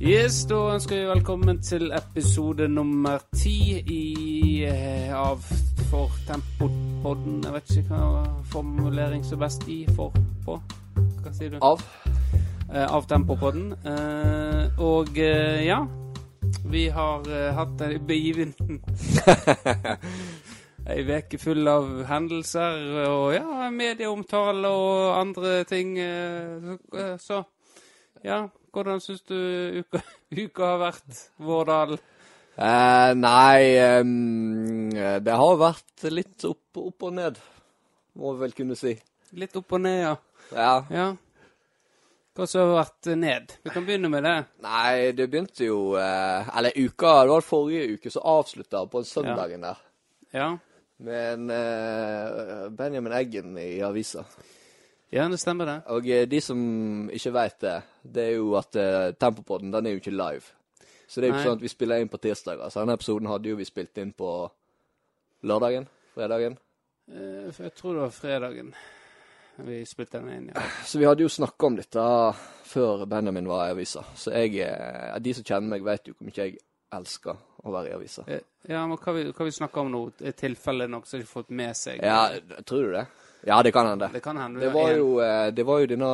Yes, da ønsker vi velkommen til episode nummer ti i, eh, av For Tempopodden. Jeg vet ikke hva formulering som best i for på. Hva sier du? Av. Eh, av Tempopodden. Eh, og eh, ja, vi har eh, hatt en begivenhet. Ei uke full av hendelser og ja, medieomtale og andre ting. eh, Så ja, hvordan syns du uka, uka har vært, Vårdal? Eh, nei, um, det har vært litt opp, opp og ned, må vi vel kunne si. Litt opp og ned, ja. Ja. ja. Hva som har vært ned? Vi kan begynne med det. Nei, det begynte jo eh, Eller uka, det var forrige uke, som avslutta på søndagen der. Ja, Med en eh, Benjamin Eggen i avisa. ja det stemmer det. Og eh, de som ikke veit det, det er jo at uh, Tempopodden den er jo ikke live. Så det er jo Nei. ikke sånn at vi spiller inn på tirsdager. Så denne episoden hadde jo vi spilt inn på lørdagen. Fredagen. Eh, for Jeg tror det var fredagen vi spilte den inn, ja. Så vi hadde jo snakka om dette før Benjamin var i avisa. Så jeg, eh, de som kjenner meg, vet jo hvor mye jeg elsker å være i avisa. Eh, Ja, men hva vi, hva vi snakker om nå? Er tilfellet noe som ikke har fått med seg? Ja, tror du det? Ja, det kan hende. Det kan hende. Det var jo, eh, det var jo denne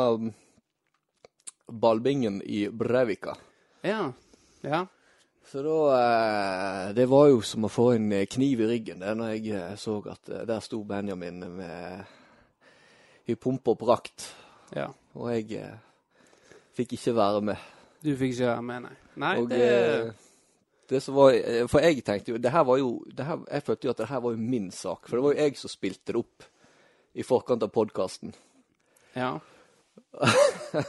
ballbingen i Breivika. Ja. Ja. Så da eh, Det var jo som å få en eh, kniv i ryggen det når jeg eh, så at der sto Benjamin med i pumpe og prakt. ja. Og jeg fikk ikke være med. Du fikk ikke være med, nei. Nei, Og det det som var For jeg tenkte jo det her var jo det her, Jeg følte jo at det her var jo min sak. For det var jo jeg som spilte det opp i forkant av podkasten. Ja.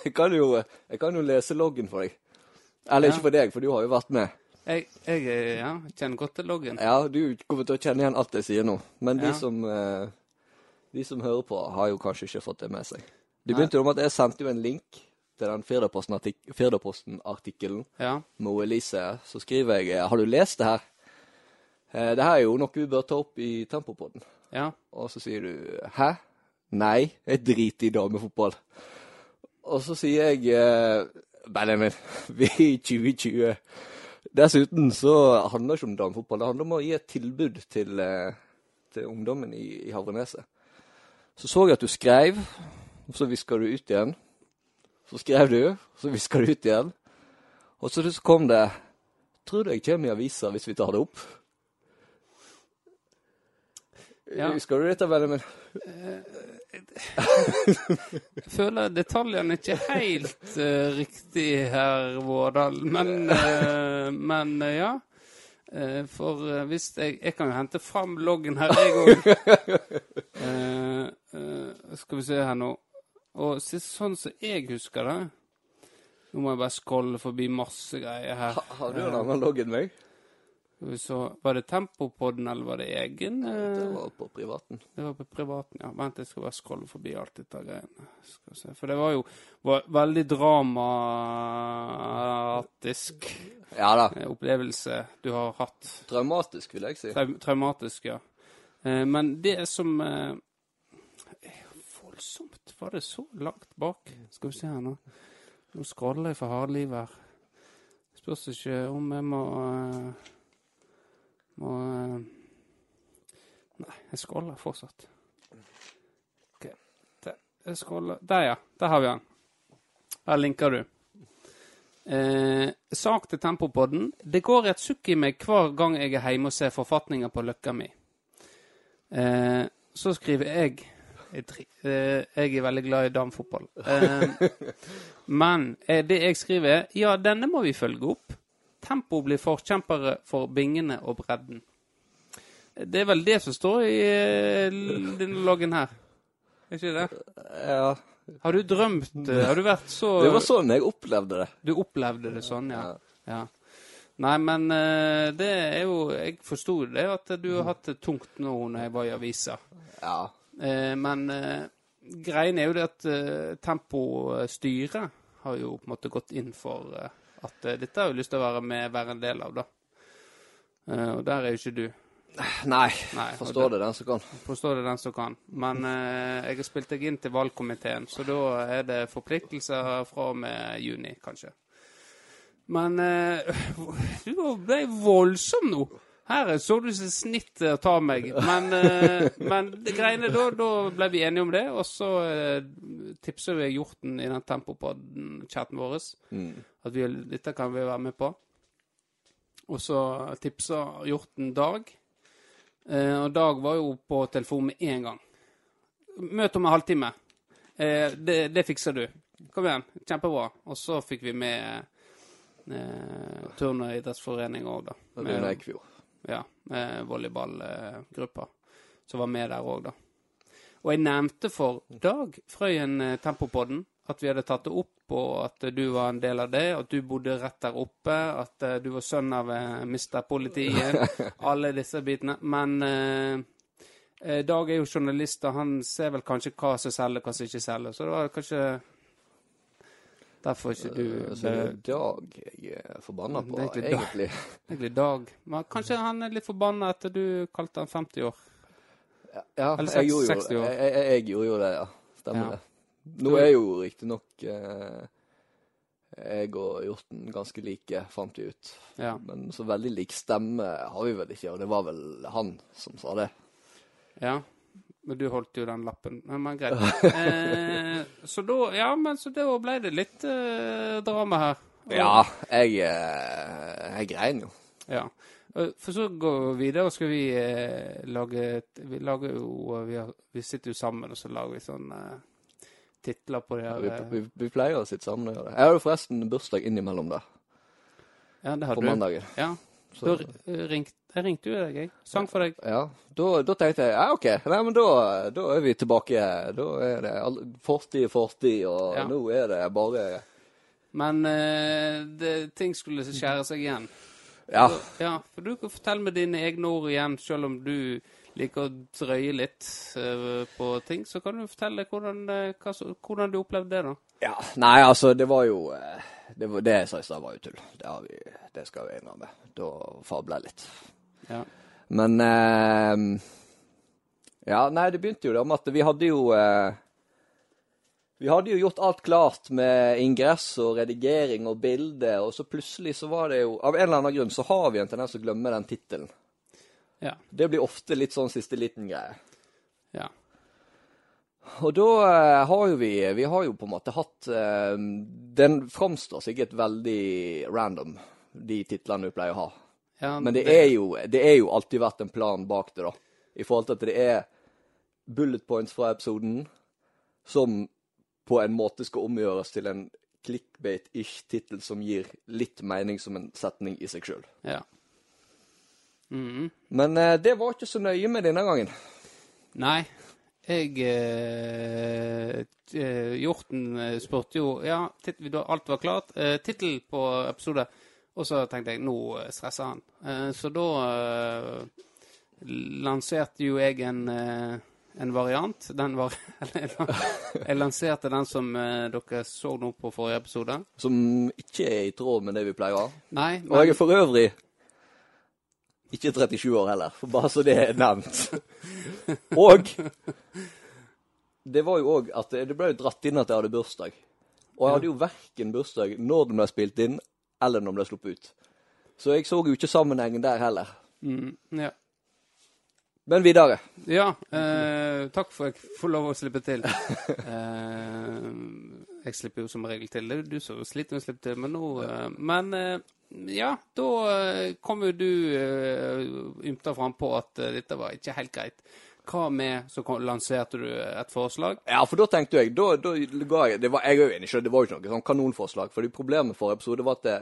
Jeg kan jo jeg kan jo lese loggen for deg. Eller Ja. ikke for deg, for du har jo vært med. Jeg, jeg eh, ja, kjenner godt til loggen. Ja, du kommer til å kjenne igjen alt jeg sier nå. Men de Ja. som eh, de som hører på, har jo kanskje ikke fått det med seg. Det begynte jo med at jeg sendte jo en link til den Firdaposten-artik- Firdaposten-artikkelen Ja. med Elise. Så skriver jeg eh, Har du lest det her? Eh, det her er jo noe vi bør ta opp i Tempopodden. Ja. Og så sier du Hæ? Nei, jeg driter i damefotball. Og så sier jeg eh, Benjamin, vi er i 2020. Dessuten så handler det ikke om damefotball. Det handler om å gi et tilbud til, eh, til ungdommen i, i Havreneset. Så så jeg at du skrev, og så viska du ut igjen. Så skrev du, og så viska du ut igjen. Og så kom det Tror du jeg kommer i avisa hvis vi tar det opp? Ja. Husker du dette, Benjamin? Jeg føler detaljene ikke helt uh, riktig her, Vårdal. Men, uh, men uh, ja. For hvis jeg Jeg kan jo hente fram loggen her, jeg òg. skal vi se her nå. Og så- sånn som jeg husker det Nå må jeg bare skrolle forbi masse greier her. Ha- Har du en annen logg enn meg? Så, var det Tempopodden, eller var det egen? Det eh, var på privaten. Det var på privaten, ja. Vent, jeg skal bare scrolle forbi alt dette greiene. Skal se. For det var jo var veldig dramatisk Ja da. eh, opplevelse du har hatt. Traumatisk, vil jeg si. Trau traumatisk, ja. Eh, men det som Voldsomt. Var det så langt bak? Skal vi se her nå. Nå scroller jeg for hardlivet her. Spørs ikke om jeg må Må eh, Nei, jeg scroller fortsatt. Ok. Der, jeg scroller Der, ja. Der har vi den. Her linker du. Eh, sak til Tempopodden. Det går et sukk i meg hver gang jeg er hjemme og ser forfatninger på løkka mi. Eh, så skriver jeg jeg, eh, er veldig glad i damefotball. Eh, men det jeg skriver, er ja, denne må vi følge opp. Tempo blir forkjempere for bingene og bredden. Det er vel det som står i eh, denne loggen her. Er ikke det? Ja. Har du drømt eh, Har du vært så Det var sånn jeg opplevde det. Du opplevde det sånn, ja. ja. Nei, men eh, det er jo Jeg forsto det, at du har hatt det tungt nå når jeg var i avisa. Ja. Men greien er jo det at Tempostyret har jo på en måte gått inn for at eh, dette har jeg lyst til å være med, være en del av, da. Eh, og der er jo ikke du. Nei. Nei, Forstår det, den som kan. Forstår det den som kan. Men eh, jeg har spilt deg inn til valgkomiteen, så da er det forpliktelser fra og med juni, kanskje. Men eh, du ble voldsom nå. Her så du som snitt å ta meg. Men, eh, men det greiene da, da ble vi enige om det, og så eh, tipset vi Hjorten i den Tempopodden-chatten vår at vi, dette kan vi være med på. Og så tipsa Hjorten Dag. Eh, og Dag var jo på telefon med en gang. Møt om en halvtime. Eh, det, det fikser du. Kom igjen. Kjempebra. Og så fikk vi med eh, Turn- og idrettsforening òg, da. Med- Eikfjord. Ja, med volleyballgruppa som var med der òg, da. Og jeg nevnte for Dag Frøyen eh, Tempopodden at vi hadde tatt det opp, og at du var en del av det, at du bodde rett der oppe, at eh, du var sønn av Mr. Politiet, alle disse bitene. Men eh, eh, Dag er jo journalist, og han ser vel kanskje hva som selger, hva som ikke selger. Så det var kanskje derfor ikke du Så det er Dag jeg er forbanna på, Det er egentlig Dag. egentlig. Egentlig Dag. Men kanskje han er litt forbanna etter du kalte han 50 år. Ja, Eller jeg gjorde, 60 år. jeg, jeg, jeg gjorde jo det, ja. Stemmer Ja. det. Nå er jo riktignok eh, jeg og Hjorten ganske like, fant vi ut. Ja. Men så veldig lik stemme har vi vel ikke, og det var vel han som sa det. ja. Men du holdt jo den lappen. Men, greit. Eh, så da Ja, men så da ble det litt eh, drama her. Og- Ja, jeg, eh, jeg grein jo. ja. Eh, For så går vi videre, og skal vi eh, lage Vi lager jo vi, har, vi sitter jo sammen, og så lager vi sånn eh, titler på det her. Vi, eh, vi, vi pleier å sitte sammen og gjøre det. Jeg har jo forresten bursdag innimellom der, ja, det på du. På mandagen. Ja. Så, Da eh, ringte jeg ringte jo deg, jeg. Sang for deg. ja, da, da tenkte jeg ja, OK, nei, men da, da er vi tilbake. Da er det fortid, fortid, og Ja. nå er det bare Men eh, det, ting skulle skjære seg igjen. Ja. Ja, for du kan fortelle med dine egne ord igjen, selv om du liker å drøye litt uh, på ting. Så kan du fortelle hvordan, uh, hva, hvordan du opplevde det, da. Ja, Nei, altså, det var jo uh, Det, var, det jeg sa i stad, var jo tull. Det, har vi, det skal vi innrømme. Da fabler jeg litt. Ja. Men eh, Ja, nei, det begynte jo da med at vi hadde jo eh, Vi hadde jo gjort alt klart med ingress og redigering og bilde, og så plutselig så var det jo Av en eller annen grunn så har vi en tendens til å glemme den tittelen. Ja. Det blir ofte litt sånn siste liten-greie. ja. Og da eh, har jo vi Vi har jo på en måte hatt eh, Den framstår sikkert veldig random, de titlene vi pleier å ha. Ja Men det er jo Det er jo alltid vært en plan bak det, da. I forhold til at det er bullet points fra episoden som på en måte skal omgjøres til en clickbait-ish tittel som gir litt mening som en setning i seg sjøl. Ja. Mhm. Men eh, det var ikke så nøye med denne gangen. Nei. Jeg eh, eh, Hjorten eh, spurte jo Ja, alt var klart. Eh, Tittel på episode. Og så tenkte jeg nå stresser han. Eh, så da eh, lanserte jo jeg en, eh, en variant. Den var Jeg lanserte den som dere så nå på forrige episode. Som ikke er i tråd med det vi pleier å ha. Nei, Og jeg er for øvrig ikke 37 år heller, bare så det er nevnt. Og det var jo òg at det ble jo dratt inn at jeg hadde bursdag. Og jeg hadde jo verken bursdag når den ble spilt inn, eller når den ble sluppet ut. Så jeg så jo ikke sammenhengen der heller. mm, ja. Men videre. Ja, eh, takk for at jeg får lov å slippe til. Eh, jeg slipper jo som regel til. Du som sliter med å slippe til, men nå eh, Men eh, ja, da eh, kom jo du ymta ymta frampå at eh, dette var ikke helt greit. Hva med Så lanserte du et forslag. Ja, for da tenkte jeg da, da ga jeg, det var, Jeg er jo enig, det var jo ikke noe sånn kanonforslag. fordi problemet forrige episode var at det,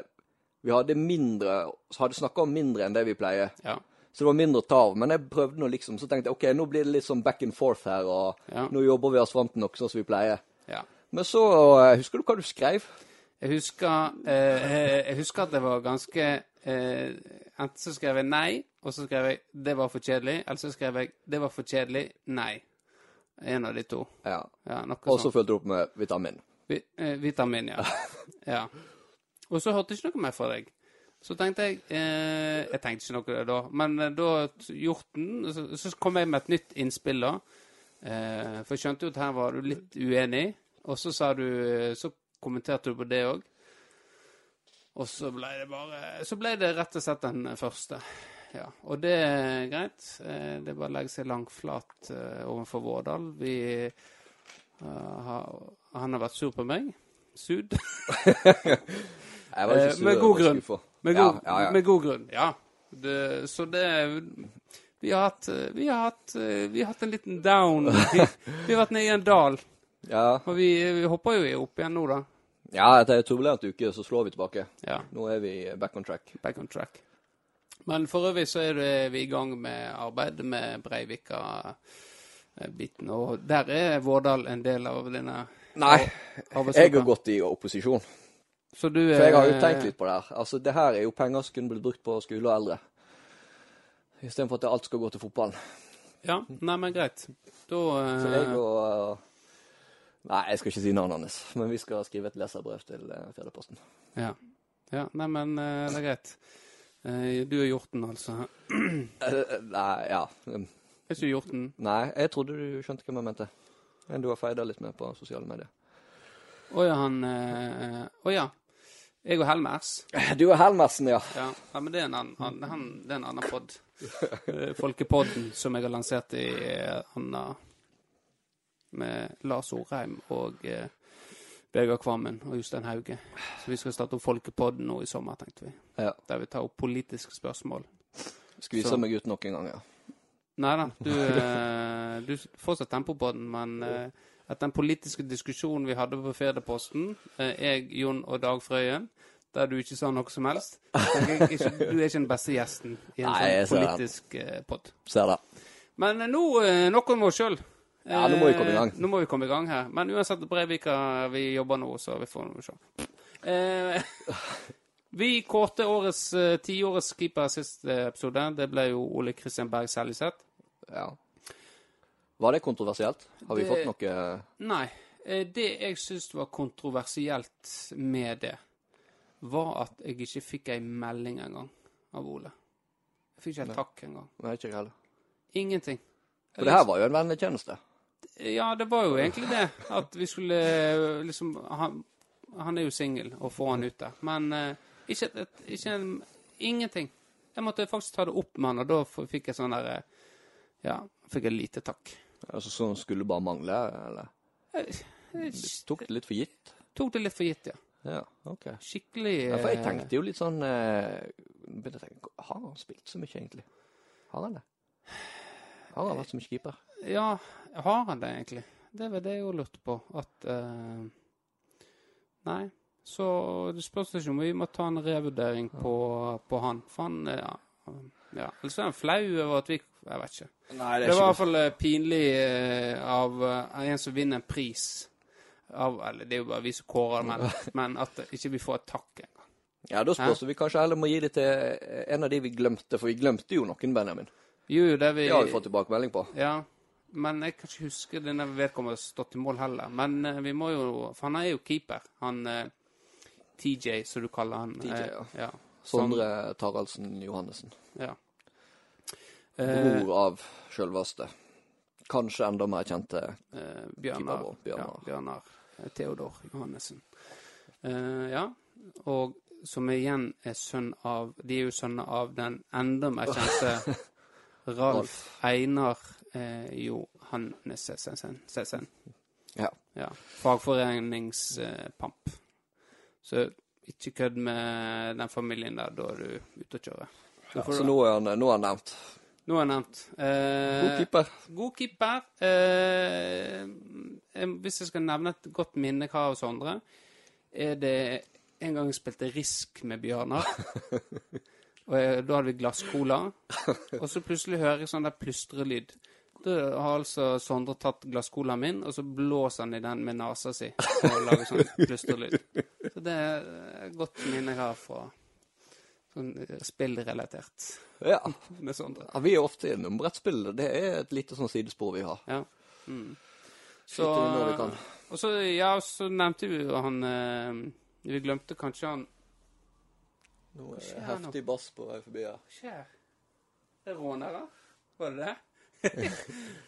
vi hadde mindre hadde snakka om mindre enn det vi pleier. Ja. Så det var mindre å ta av. Men jeg prøvde nå liksom, så tenkte jeg OK, nå blir det litt sånn back and forth her, og Ja. nå jobber vi oss fram til noe sånn som vi pleier. ja. Men så eh, Husker du hva du skrev? Jeg husker, eh, jeg husker at det var ganske eh, Enten så skrev jeg nei, og så skrev jeg 'det var for kjedelig', eller så skrev jeg 'det var for kjedelig', nei. En av de to. Ja. Ja, Og så fulgte du opp med vitamin. Vi, eh, vitamin, ja. ja. Og så hørte jeg ikke noe mer fra deg. Så tenkte jeg eh, Jeg tenkte ikke noe da, men eh, da Hjorten så, så kom jeg med et nytt innspill, da. Eh, for jeg skjønte jo at her var du litt uenig, og så sa du Så kommenterte du på det òg. Og så ble det bare Så ble det rett og slett den første. Ja, og det er greit. Eh, Det er bare å legge seg langflat eh, overfor Vårdal. Vi uh, har, Han har vært sur på meg. Sud. Jeg var ikke sur, med god grunn. Med god, ja, ja. Med god grunn, ja. Det, så det Vi har hatt Vi har hatt, vi har hatt en liten down. Vi, vi har vært nede i en dal. Ja. Og vi, vi hopper jo opp igjen nå, da. ja, etter en turbulent uke så slår vi tilbake. Ja, Nå er vi back on track. back on track. Men for øvrig så er det, vi i gang med arbeidet med Breivika-biten. Og der er Vårdal en del av denne Nei, jeg har gått i opposisjon. Så du er For jeg har jo eh, tenkt litt på det her. Altså, det her er jo penger som kunne blitt brukt på skole og eldre. Istedenfor at alt skal gå til fotballen. Ja, nei, men greit. Da Så jeg eh, og Nei, jeg skal ikke si navnet hans, men vi skal skrive et leserbrev til Fjerdeposten. Ja. ja. Nei, men eh, det er greit. Eh, du er hjorten, altså. Eh, nei, ja. Um, Er ikke hjorten? Nei, jeg trodde du skjønte hva jeg mente. Men du har feida litt med på sosiale medier. Å ja, han eh, Å ja. Jeg og Helmers. Du er Helmersen, ja. Ja, ja men det er en annen, han, det er en annen pod. Folkepodden som jeg har lansert i Anna med Lars Orheim og Vegard Kvammen og Jostein Hauge. Så vi skal starte opp Folkepodden nå i sommer, tenkte vi. ja. Der vi tar opp politiske spørsmål. Skviser Så- meg ut nok en gang, ja. Nei da, du, eh, du fortsatt tempo på den, men eh, etter den politiske diskusjonen vi hadde på Ferdeposten, eh, jeg, Jon og Dag Frøyen, der du ikke sa noe som helst jeg ikke, Du er ikke den beste gjesten i en Nei, sånn politisk eh, pod. Ser det. Men eh, nå eh, nok om oss sjøl. Ja, nå må vi komme i gang. Nå må vi komme i gang her. Men uansett, Breivika, vi jobber nå, så vi får nå se. Eh, vi kårte årets eh, tiårets keeper siste episode. Det ble jo Ole Kristian Berg Seljeseth. Ja. Var det kontroversielt? Har vi Det- fått noe Nei. eh, Det jeg syns var kontroversielt med det, var at jeg ikke fikk ei melding engang av Ole. Jeg fikk ikke en takk engang. Nei, ikke jeg heller. Ingenting. For det her var jo en vennetjeneste. Ja, det var jo egentlig det. At vi skulle eh, liksom Han, han er jo singel, og få han ut der. Men eh, ikke, et, ikke en, ingenting. Jeg måtte faktisk ta det opp med han, og da fikk jeg sånn der eh, Ja, fikk jeg lite takk. Altså Sånn skulle bare mangle, eller? Jeg, jeg Tok det litt for gitt? tok det litt for gitt, ja. Ja, OK. Skikkelig Ja, for jeg eh, tenkte jo litt sånn eh, begynte å tenke, Har han spilt så mye, egentlig? Har han det? Har han vært så mye keeper? Ja, har han det egentlig? Det var det jeg òg lurte på. At uh, Nei. Så det spørs ikke om vi må ta en revurdering på, på han. For han eh, ja, ja. Eller så er han flau over at vi Jeg vet ikke. Nei, Det var i hvert fall eh, pinlig av en som vinner en pris. Av, eller det er jo bare vi som kårer den, men, men at ikke vi får et takk engang. Ja, da spørs det. Vi kanskje heller må gi det til en av de vi glemte, for vi glemte jo noen, Benjamin. Jo, det vi Det har vi fått tilbakemelding på. Ja, men jeg kan ikke huske denne vedkommende stått i mål heller. Men eh, vi må jo For han er jo keeper. Han eh, TJ, som du kaller han. TJ, eh, ja. ja. Sondre Taraldsen Johannessen. ja. Eh, Bror av sjølveste. Kanskje enda mer kjente. eh, Bjørnar. Bjørnar. Ja, Bjørnar eh, Theodor Johannessen. Eh, ja, og som igjen er sønn av De er jo sønner av den enda mer kjente Ralf Einar eh, Johannessen. Sessen. Ja. Ja. Fagforeningspamp. Så ikke kødd med den familien der, da er du ute og kjører. Får Så nå er han, nå er han nevnt. nå er nevnt. Eh, God keeper. God keeper. Eh, eh, hvis jeg skal nevne et godt minne jeg har Sondre, er det en gang jeg spilte Risk med Bjørnar. Og jeg, da hadde vi glasscola. Og så plutselig hører jeg sånn der plystrelyd. Da har altså Sondre tatt glasscolaen min, og så blåser han i den med nesa si. Og lager sånn plystrelyd. Så det er et godt minne jeg har fra sånn eh, spillrelatert Ja. med Sondre. ja. Vi er ofte innom brettspill. Det er et lite sånn sidespor vi har. Ja. Mm. Kan. Og så, ja, så nevnte vi jo han eh, Vi glemte kanskje han Nå heftig nå? bass på vei forbi her. Skjer. Det er rånere? Var det det?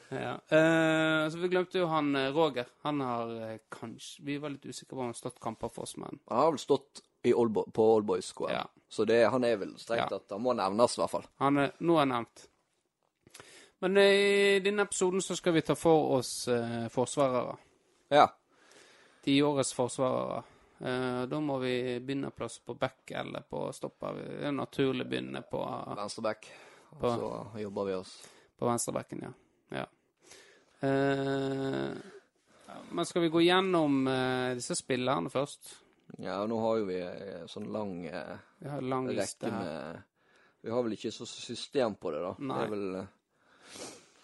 ja. Uh, så vi glemte jo han eh, Roger. Han har uh, kanskje Vi var litt usikre på om han har stått kamper for oss, men Han har vel stått i Oldbo på Oldboys KM, Ja. Så det, han er vel strengt Ja. at Han må nevnes, i hvert fall. Han er, nå er nevnt. Men uh, i denne episoden så skal vi ta for oss eh, forsvarere. Ja. Tiårets forsvarere. Eh, da må vi begynne plass på back eller på stopper. Det er naturlig begynne på, Venstreback. Og På- så jobber vi oss på venstrebacken, ja. ja. Eh, men skal vi gå gjennom eh, disse spillerne først? Ja, og nå har jo vi eh, sånn lang Vi har en lang rekke med Vi har vel ikke så system på det, da. Nei. Det er vel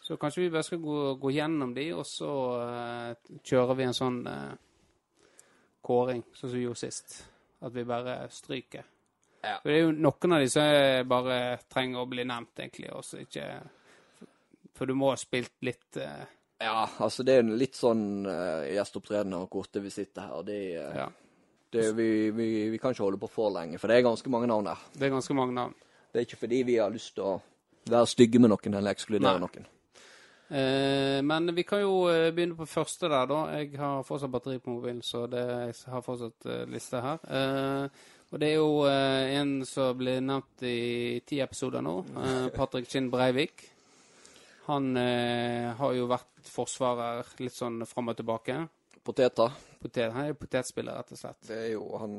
Så kanskje vi bare skal gå, gå gjennom de, og så uh, kjører vi en sånn eh, kåring, sånn som vi gjorde sist. At vi bare stryker. Ja. For det er jo noen av de som bare trenger å bli nevnt, egentlig, og så ikke For du må ha spilt litt uh... Ja, altså det er litt sånn uh, gjesteopptredener og korte visitter her. og Det, eh, Ja. det, vi, vi, vi kan ikke holde på for lenge, for det er ganske mange navn der. Det er ganske mange navn. Det er ikke fordi vi har lyst til å være stygge med noen eller ekskludere Nei. noen. Eh, men vi kan jo eh, begynne på første der, da. Jeg har fortsatt batteri på mobilen, så det, jeg har fortsatt eh, liste her. Eh, og det er jo en som blir nevnt i ti episoder nå. Patrick Kinn Breivik. Han har jo vært forsvarer litt sånn fram og tilbake. Poteter. Potet, han er potetspiller, rett og slett. Det er jo, Han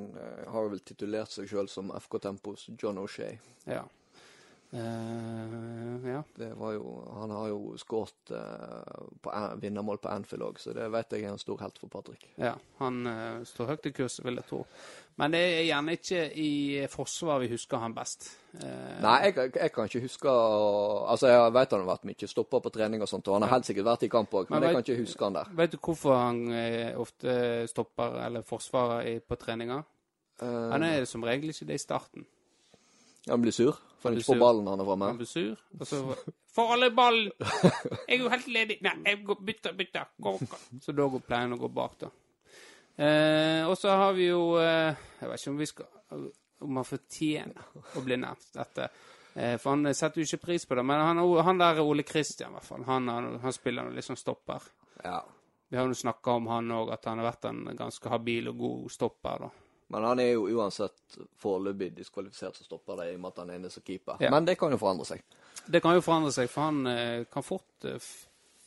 har vel titulert seg sjøl som FK Tempos John O'Shay. Ja. Eh, ja. Det var jo, Han har jo skåret uh, vinnermål på Anfield òg, så det vet jeg er en stor helt for Patrick. Ja, han uh, står høyt i kurs, vil jeg tro. Men det er gjerne ikke i forsvar vi husker han best. Nei, jeg, jeg kan ikke huske Altså, jeg vet han har vært mye stopper på trening og sånt, og han har helt sikkert vært i kamp òg, men, Men jeg kan ikke huske han der. Vet du hvorfor han ofte stopper eller forsvarer i, på treninger? Han er som regel ikke det i starten. han blir sur, for han ikke får ballen ballen han er framme. Han blir sur, og så alle ballen! Jeg er jo helt ledig. Nei, jeg går, bytter, bytter. Gå, gå. Så da går pleien å gå bak, da. Eh, og så har vi jo eh, Jeg vet ikke om vi skal Om han fortjener å bli nevnt, dette. Eh, for han setter jo ikke pris på det. Men han, han der Ole Kristian, i hvert fall. Han, han, han spiller nå litt sånn stopper. Ja. Vi har jo snakka om han òg, at han har vært en ganske habil og god stopper. da. Men han er jo uansett foreløpig diskvalifisert som stopper det, i og med at han er inne som keeper. Ja. Men det kan jo forandre seg. Det kan jo forandre seg, for han eh, kan fort eh,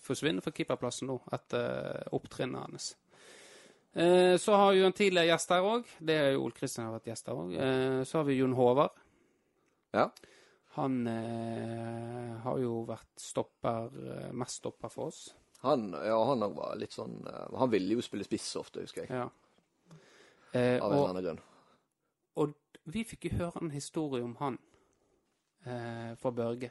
forsvinne fra keeperplassen nå, etter eh, opptrinnet hans. Eh, så har vi jo en tidligere gjest her òg. Det er jo Ole Kristian har vært gjest her òg. Eh, så har vi Jon Håvard. Ja. Han eh, har jo vært stopper, mest stopper for oss. Han, ja, han var litt sånn Han ville jo spille spiss ofte, husker jeg. Ja. Eh, Av en eller annen grunn. og vi fikk jo høre en historie om han eh, fra Børge.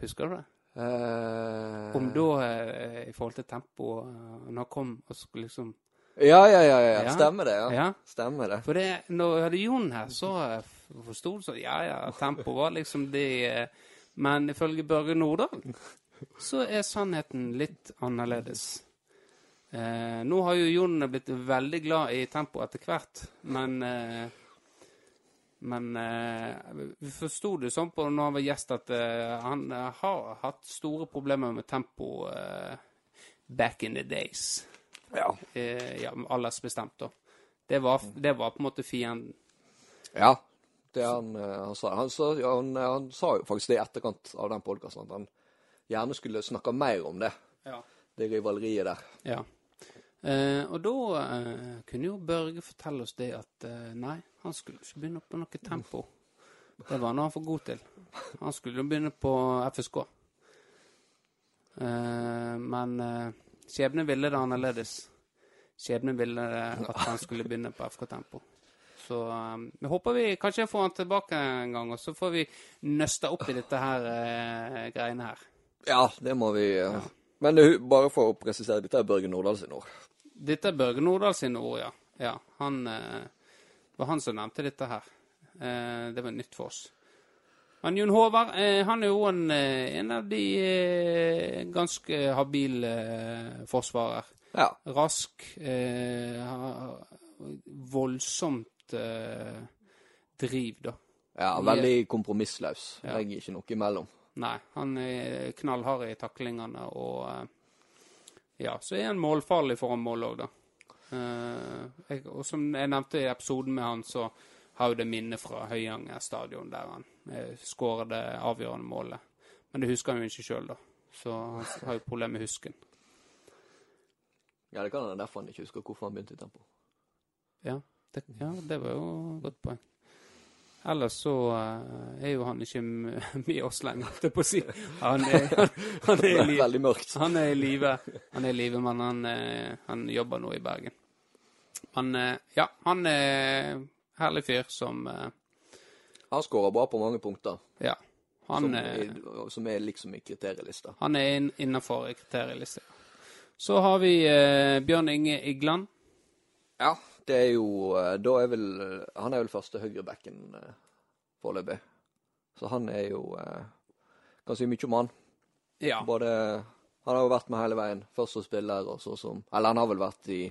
Husker du det? Eh, Om da, eh, i forhold til tempo, eh, når han kom og skulle liksom Ja, ja, ja, ja. Ja. Stemmer det. ja. Ja. Stemmer det. For det, når jeg hadde Jon her, så eh, forsto du sånn Ja, ja, tempo var liksom det eh, Men ifølge Børge Nordahl så er sannheten litt annerledes. Eh, nå har jo Jon blitt veldig glad i tempo etter hvert, men eh, Men eh, vi forsto det sånn på når han var gjest, at eh, han eh, har hatt store problemer med tempo eh, back in the days. Ja. Eh, ja, aldersbestemt, da. Det var, det var på en måte fienden. ja. Det han, han sa. Han, sa ja, han, han sa jo faktisk det i etterkant av den podkasten, at han gjerne skulle snakke mer om det. Ja. Det rivaleriet der. ja. Eh, og da eh, kunne jo Børge fortelle oss det at eh, nei, han skulle ikke begynne på noe tempo. Det var noe han for god til. Han skulle jo begynne på FSK. Eh, men eh, skjebnen ville det annerledes. Skjebnen ville det at han skulle begynne på FK Tempo. Så eh, vi håper vi kanskje får han tilbake en gang, og så får vi nøsta opp i dette her greiene her. Ja, det må vi Ja. Men det, bare for å presisere, dette er Børge Nordahl sin ord. Dette er Børge Nordahl sine ord, ja. ja han det var han som nevnte dette her. Eh, det var nytt for oss. Men Jon Håvard eh, han er jo en, eh, en av de eh, ganske habile eh, forsvarer. Ja. Rask. Eh, voldsomt eh, driv, da. ja veldig kompromissløs. Ja. Legger ikke noe imellom. Nei, han er knallhard i taklingene og eh, Ja, så er han målfarlig foran mål òg, da. Eh, jeg, og som jeg nevnte i episoden med han, så har jo det minnet fra Høyanger stadion der han eh, skårer det avgjørende målet. Men det husker han jo ikke sjøl, da. Så han har jo problemer med husken. Ja, det kan være derfor han ikke husker hvorfor han begynte i tempo. Ja, det, ja, det var jo et godt poeng. Ellers så eh, er jo han ikke med oss lenger, holdt jeg på å si. Han er, han, han er i live. Veldig mørkt. Han er i live, han er i live, men han, eh, han jobber nå i Bergen. Men eh, ja, han er herlig fyr som Han skårer bra på mange punkter, Ja. Han, som, er, som er liksom i kriterielista. han er inn, innenfor kriterielista. Så har vi eh, Bjørn Inge Igland. Ja, det er jo eh, Da er vel Han er vel første høyrebacken eh, foreløpig. Så han er jo eh, Kan si mye om han. Ja. Både Han har jo vært med hele veien. Først som spiller, og så som Eller han har vel vært i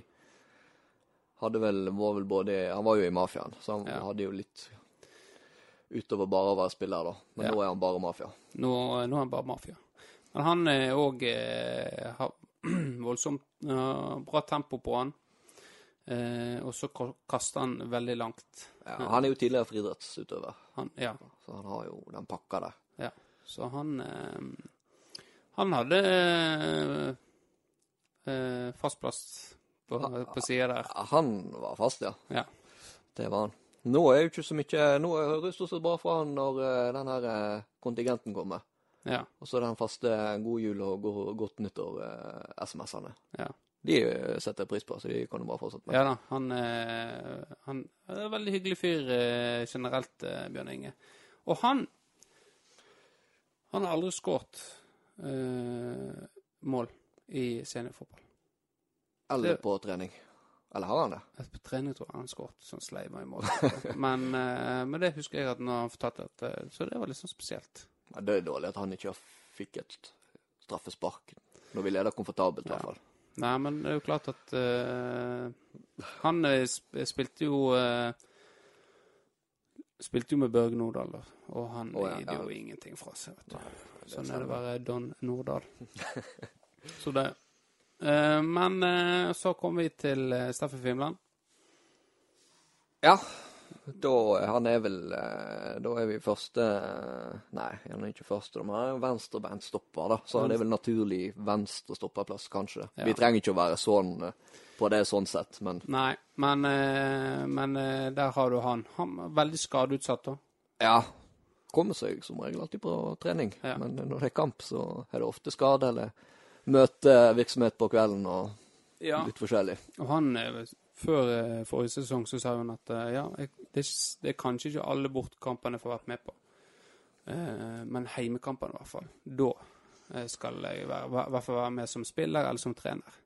Hadde vel Var vel både Han var jo i mafiaen, så han Ja. hadde jo litt utover bare å være spiller, da. Men Ja. nå er han bare mafia. Nå, nå er han bare mafia. Men han er òg eh, har voldsomt eh, bra tempo på han. Eh, og så ka- kaster han veldig langt. Ja, han er jo tidligere friidrettsutøver, Han, ja, så han har jo den pakka der. ja. Så han eh, Han hadde eh, eh, fast plass på, på sida der. Han var fast, ja. Ja. Det var han. Nå er jo ikke så mye Nå høres det så bra fra han når eh, den her eh, kontingenten kommer. Ja. Og så den faste god jul og godt nyttår-SMS-ene. Ja. De eh, setter pris på, så de kan du bare fortsette med. Ja da, han, eh, han er en veldig hyggelig fyr eh, generelt, Bjørn Inge. Og han Han har aldri skåret eh, mål i seniorfotball. Eller på trening. Eller har han det? På trening tror jeg han skåret sånn sleiva i mål. men, men det husker jeg at når han fortalte eh, Så det var litt sånn spesielt. Ja, det er dårlig at han ikke fikk et straffespark. Når vi leder komfortabelt, i hvert fall. Nei, men det er jo klart at uh, Han eh, sp spilte jo uh, Spilte jo med Børge Nordahl, da. Og han oh, ja, ja. jo ingenting fra seg, vet du. Nei, sånn er det å være Don Nordahl. Så det Uh, Men eh, så kom vi til Steffen Fimland. Ja. Da Han er vel eh, Da er vi første eh, Nei, han er ikke første, men han er jo venstrebeinstopper, da. Så det er vel naturlig venstrestopperplass, kanskje. Ja. Vi trenger ikke å være sånn eh, på det sånn sett, men Nei, men, men der har du han. Han er veldig skadeutsatt, da. ja. Kommer seg som regel alltid på trening. Ja. Men når det er kamp, så er det ofte skade eller møtevirksomhet på kvelden og Ja. litt forskjellig. Og han, eh, før eh, forrige sesong, så sa hun at eh, ja, det, er det kanskje ikke alle bortkampene jeg får vært med på. Eh, men heimekampene, i hvert fall. Da skal jeg være, i hvert fall være med som spiller eller som trener.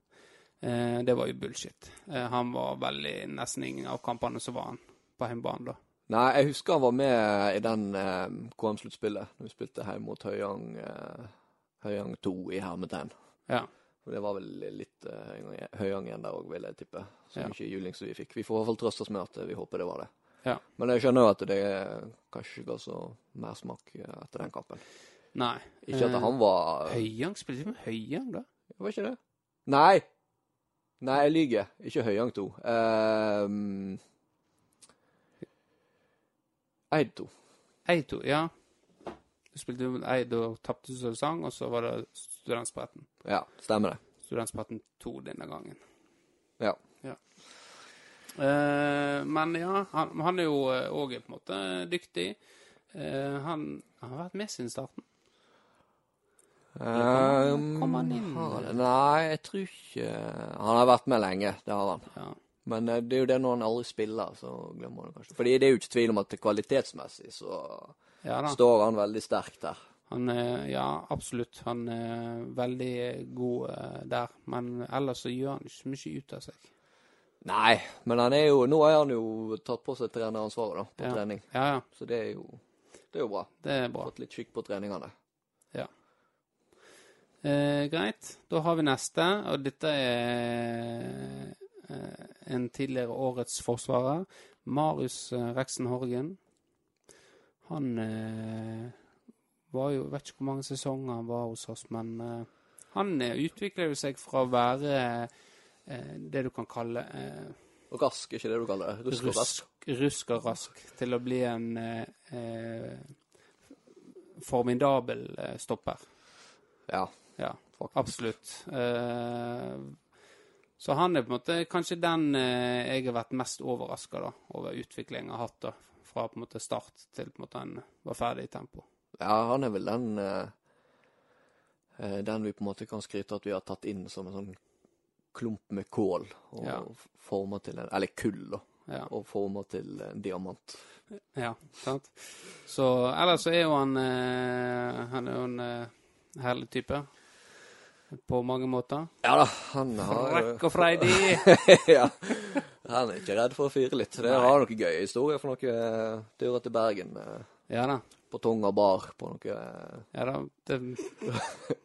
Det var jo bullshit. Han var veldig Nesten ingen av kampene så var han på hjemmebane da. Nei, jeg husker han var med i den eh, KM-sluttspillet, når vi spilte hjemme mot Høyang, eh, Høyang 2 i hermetegn. Ja. Det var vel litt uh, Høyang- Høyang igjen der òg, vil jeg tippe. Så Ja. mye juling som vi fikk. Vi får i hvert fall trøste oss med at eh, vi håper det var det. Ja. Men jeg skjønner jo at det kanskje kanskje ga så mersmak eh, etter den kampen. Nei. Ikke at Eh, han var Høyang? Spilte vi med Høyang, da? Det Var ikke det? Nei! Nei, jeg lyver. Ikke Høyang 2. Um, Eid 2. Eid, 2, ja. Du spilte med Eid og tapte så sang, og så var det Studentspretten. Ja, stemmer det. Studentspretten 2 denne gangen. Ja. Eh, men ja, han, han er jo òg på en måte dyktig. Eh, han, han har vært med siden starten. Um, kom han inn? har? Nei, jeg tror ikke Han har vært med lenge, det har han. Ja. Men eh, det er jo det når han aldri spiller, så glemmer han det kanskje. Fordi det er jo ikke tvil om at kvalitetsmessig så ja står han veldig sterkt der. Han er, ja, absolutt. Han er veldig god eh, der. Men ellers så gjør han ikke så mye ut av seg. Nei, men han er jo Nå har han jo tatt på seg treneransvaret da, på Ja. trening. Ja, ja. Så det er jo Det er jo bra. Det er bra. Fått litt skikk på treningene. Eh, greit. Da har vi neste, og dette er eh, en tidligere årets forsvarer. Marius eh, Reksen Horgen. Han eh, var jo Vet ikke hvor mange sesonger han var hos oss, men uh, han eh, utvikler jo seg fra å være uh, det du kan kalle Og Rask, ikke det du kaller det? Rusk og rask. rusk, og rask til å bli en formidabel stopper. Ja, Ja, absolutt. Så han er på en måte kanskje den jeg har vært mest overraska over utviklingen jeg har hatt. da, Fra på en måte start til på en måte han var ferdig i tempo. Ja, han er vel den eh, eh, Den vi på en måte kan skryte at vi har tatt inn som en sånn klump med kål. Og Ja. forma til en Eller kull, da. Ja. Og forma til en diamant. Ja, sant. Så ellers så er jo han eh, Han er jo en eh, herlig type. På mange måter. Ja da, han har Frekk og freidig. ja. Han er ikke redd for å fyre litt. Det Nei. var noen gøye historier for noen eh, turer til Bergen. eh, Ja da. På Tunga bar. På noe eh, Ja da. Det,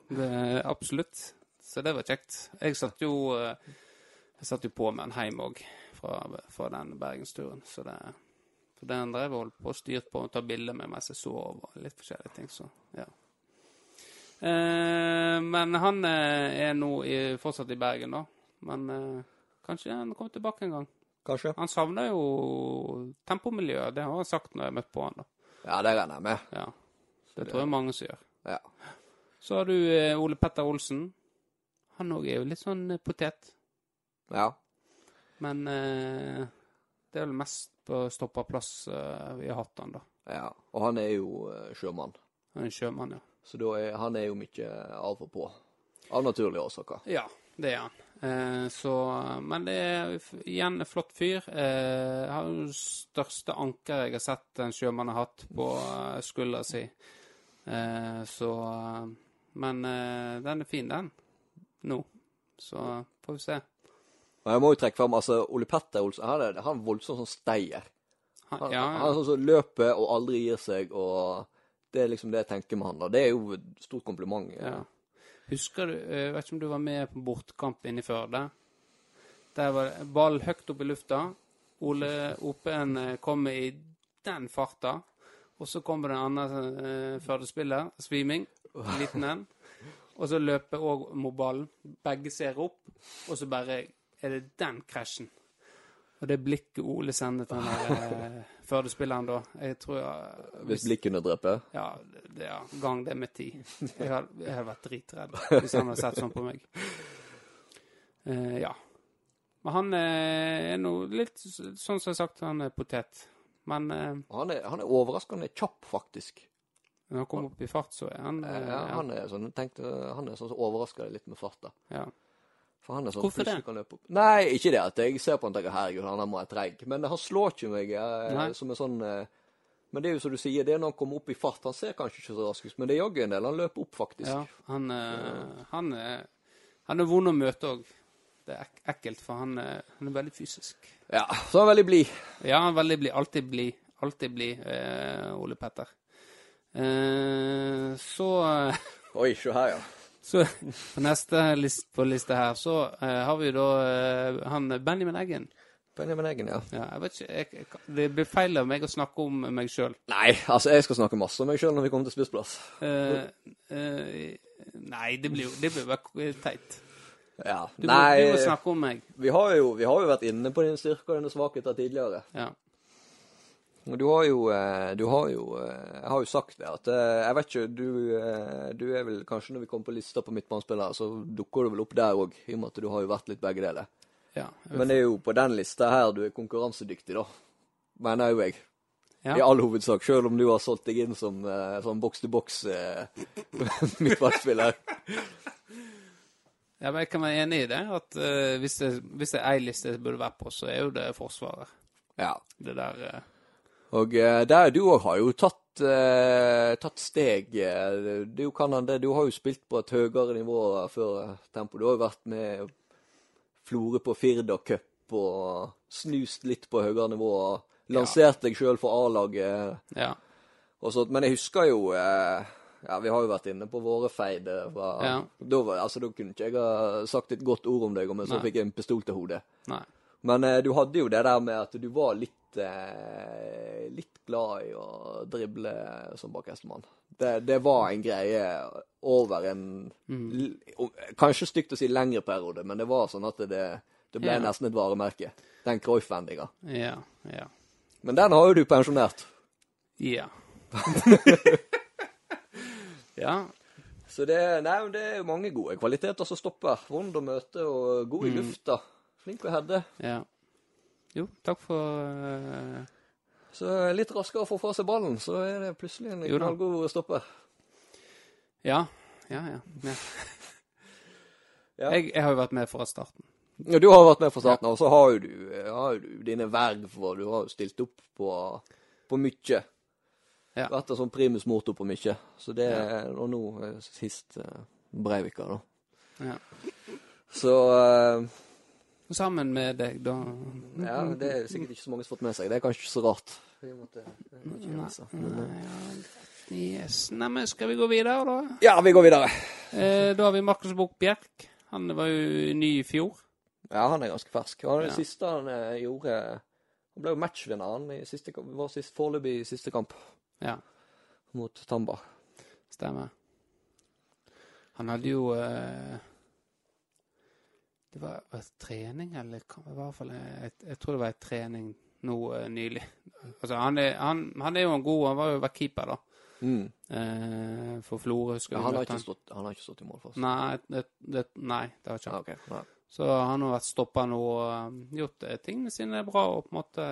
det, absolutt. Så det var kjekt. Jeg satt jo eh, Jeg satt jo på med en heim òg fra, fra den bergensturen. Så det for den drev og holdt på og styrte på å ta bilder med mens jeg sov og litt forskjellige ting. Så ja. Eh, men han eh, er nå i, fortsatt i Bergen, da. Men eh, kanskje han kommer tilbake en gang. Kanskje? Han savner jo tempomiljøet. Det har han sagt når jeg møtte på han. da. Ja, det regner jeg med. Ja. Det tror jeg mange som gjør. Ja. Så har du eh, Ole Petter Olsen. Han òg er jo litt sånn eh, potet. ja. Men eh, det er vel mest på stopperplass eh, vi har hatt han, da. ja. Og han er jo eh, sjømann. Han er sjømann, ja. Så er, han er jo mye av og på. Av naturlige årsaker. Ja, det er han. Eh, så, men det er igjen en flott fyr. Eh, har jo største ankeret jeg har sett en sjømann har hatt på eh, skuldra si. Eh, så Men eh, den er fin, den. Nå. Så får vi se. Og jeg må jo trekke frem altså, Ole Petter Olsen. Han er, han er voldsomt sånn steier. Han, ja, ja, han er sånn som løper og aldri gir seg, og det er liksom det jeg tenker med han. da. Det er jo et stort kompliment. ja. Husker du eh, Jeg vet ikke om du var med på bortkamp inne i Førde? Der var ball høyt opp i lufta. Ole Open eh, kommer i den farta. Og så kommer det en annen eh, Førde-spiller, sviming, liten en. Og så løper òg mot ballen. Begge ser opp, og så bare er det den krasjen. Og det blikket Ole sender til han eh, Førde-spilleren da Jeg tror jeg, Hvis blikk kunne drepe. ja, det, ja, gang det med ti. Jeg hadde, vært dritredd hvis han hadde sett sånn på meg. Uh, ja. Men han uh, er nå litt sånn som jeg har sagt, han er potet. Men uh, Han er, han er overraskende kjapp, faktisk. når han kommer opp i fart, så er han eh, Ja, han er sånn, tenkte, han er sånn som overrasker deg litt med farta. ja. For han er sånn Hvorfor det? kan løpe opp. Nei, ikke det at jeg ser på han og tenker herregud, han er må være treig. Men han slår ikke meg eh, som en sånn eh, Men det er jo som du sier, det er når han kommer opp i fart. Han ser kanskje ikke så rask ut, men det er jaggu en del. Han løper opp, faktisk. ja han, eh, han, er, han er vond å møte òg. Det er ek ekkelt, for han, er- han er veldig fysisk. Ja, så er han veldig blid. Ja, han er veldig blid. Alltid blid. Alltid blid, eh, Ole Petter. Eh, så Oi, se her, ja. Så på neste list på liste her, så uh, har vi da uh, han Benjamin Eggen. Benjamin Eggen, ja. Ja, jeg vet ikke, jeg, jeg, Det blir feil av meg å snakke om meg sjøl. Nei, altså, jeg skal snakke masse om meg sjøl når vi kommer til spissplass. Eh, nei, det blir jo det blir bare teit. Ja. Du, Nei, du må snakke om meg. vi har, jo, vi har jo vært inne på dine styrker og dine svakheter tidligere. Ja. Du har jo, eh, du har jo eh, Jeg har jo sagt det at eh, Jeg vet ikke, du, du er vel kanskje når vi kommer på lista på midtbanespillere, så dukker du vel opp der òg, i og med at du har jo vært litt begge deler. ja. Men det er jo på den lista her du er konkurransedyktig, da. Mener jo jeg. ja. I all hovedsak, sjøl om du har solgt deg inn som sånn boks-til-boks eh, midtbanespiller. ja, men jeg kan være enig i det. At uh, hvis det hvis det er ei liste jeg burde være på, så er jo det Forsvaret. Ja. Det der eh, Og eh, der du òg har jo tatt, eh, tatt steg. eh, jo kan. Du har jo spilt på et høyere nivå før tempo. Du har jo vært med Florø på Firda Cup og snust litt på høyere nivå. Lansert deg sjøl for A-laget Ja. Men jeg husker jo Ja, vi har jo vært inne på våre feid. Fra, Ja. da, var, altså, da kunne ikke jeg ha sagt et godt ord om deg, men så Nei. fikk jeg en pistol til hodet. Nei. Men eh, du hadde jo det der med at du var litt eh, litt glad i å drible som bakhestemann. Det, det var en greie over en Mm. Kanskje stygt å si lengre periode, men det var sånn at det, det ble Ja. nesten et varemerke. Den Cruyff-vendinga. Ja. Ja. Men den har jo du pensjonert. Ja. ja. Så det, nei, det er mange gode kvaliteter som stopper. Vond å møte og god i Mm. Flink å hedde. Ja. Jo, takk for uh... Så litt raskere å få fra seg ballen, så er det plutselig en knallgod stopper. Ja. Ja, ja. ja. Ja. Jeg, jeg har jo vært med fra starten. Ja, du har vært med fra starten og så har jo du, har du dine verv, og du har jo stilt opp på, på mye. Ja. Vært en sånn primus motor på mye. Så det Ja. Og nå eh, sist eh, Breivika, da. Ja. Så eh, Sammen med deg, da. Ja, det er sikkert ikke så mange som har fått med seg. Det er kanskje ikke så rart. Nei. Men, eh, nei, ja. Yes. Neimen, skal vi gå videre, da? Ja, vi går videre. Eh, da har vi Markus Buch Bjerk. Han var jo ny i fjor. Ja, han er ganske fersk. Han er det Ja. siste han eh, gjorde Han ble jo matchvinneren i siste, vår sist, foreløpig siste kamp Ja, mot Tamba. stemmer. Han hadde jo eh, Det var, var det trening, eller i hvert fall eh, jeg, jeg tror det var et trening nå eh, nylig. Altså, han er, han, han er jo en god Han var jo vært keeper, da. Mm. Eh, for Florø. Ja, han, har ikke stått, han har ikke stått i mål for oss. Nei, det, det, nei, det har ikke han. Okay, Nei. Så han har vært stoppa nå og um, gjort ting tingene sine bra og på en måte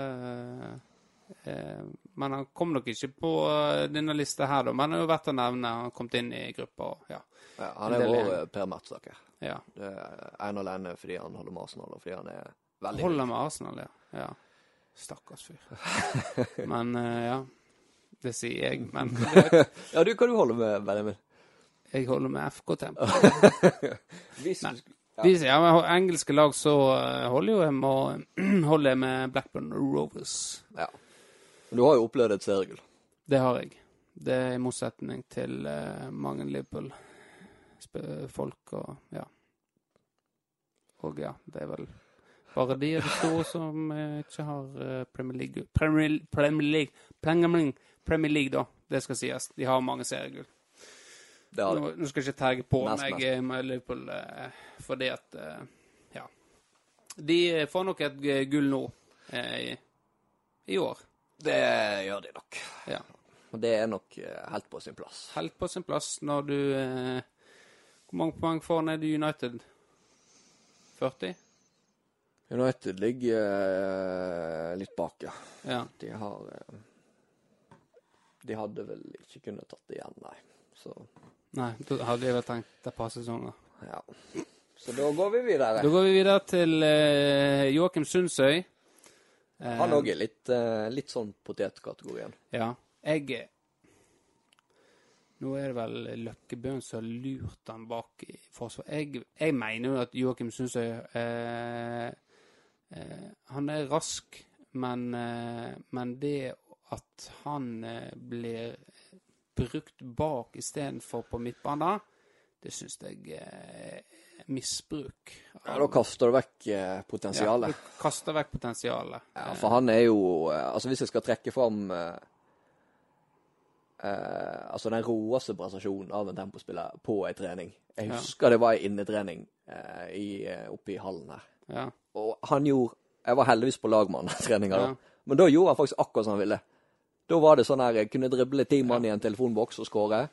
eh, Men han kom nok ikke på eh, denne lista her, da. Men han har jo vært å nevne. Han har kommet inn i gruppa og ja. Ja, han er vår eh, Per Mertsaker. Ja. Det er en alene fordi han holder med Arsenal, og fordi han er veldig Holder med Arsenal, ja. ja. Stakkars fyr. Men uh, ja. Det sier jeg. Men Ja, du, hva du holder med, Benjamin? jeg holder med FK Tempo. Hvis du Ja. Hvis jeg har engelske lag, så eh, holder jo jeg med, holder jeg med Blackburn Rovers. Ja. Men du har jo opplevd et seriegull. Det har jeg. Det er i motsetning til uh, mange Liverpool-folk og ja. Og ja, det er vel bare de er det store som eh, ikke har eh, Premier League Premier, Premier League Premier League, Premier League, da. Det skal sies. De har mange seriegull. Nå, nå skal jeg ikke terge på Mest, meg mest. eh, med Liverpool eh, fordi at Ja. De får nok et gull nå i, i år. Det gjør de nok. Ja. Og det er nok helt på sin plass. helt på sin plass når du Hvor mange poeng får ned United? 40? United ligger eh, litt bak, ja. Ja. De har eh, De hadde vel ikke kunnet tatt det igjen, nei. Så Nei, da hadde jeg vel tenkt et par sesonger. ja. Så da går vi videre. Da går vi videre til uh, Joakim Sundsøy. Han òg er litt, uh, litt sånn potetkategorien. Ja. Jeg Nå er det vel Løkkebøen som har lurt han bak i forsvar. Jeg, jeg mener jo at Joakim Sundsøy eh, eh, Han er rask, men, eh, men det at han eh, blir brukt bak istedenfor på midtbanen, det syns jeg er misbruk. Ja, Da kaster du vekk eh, potensialet. Ja, du kaster vekk potensialet. Ja, for han er jo eh, Altså, hvis jeg skal trekke fram eh, Altså den råeste prestasjonen av en tempospiller på ei trening. Jeg Ja. husker det var ei innetrening uh, i, eh, oppe i hallen her. Ja. Og han gjorde Jeg var heldigvis på lag med han treninga, Ja. Men da gjorde han faktisk akkurat som han ville. Da var det sånn her Jeg kunne drible ti mann i en telefonboks og skåre.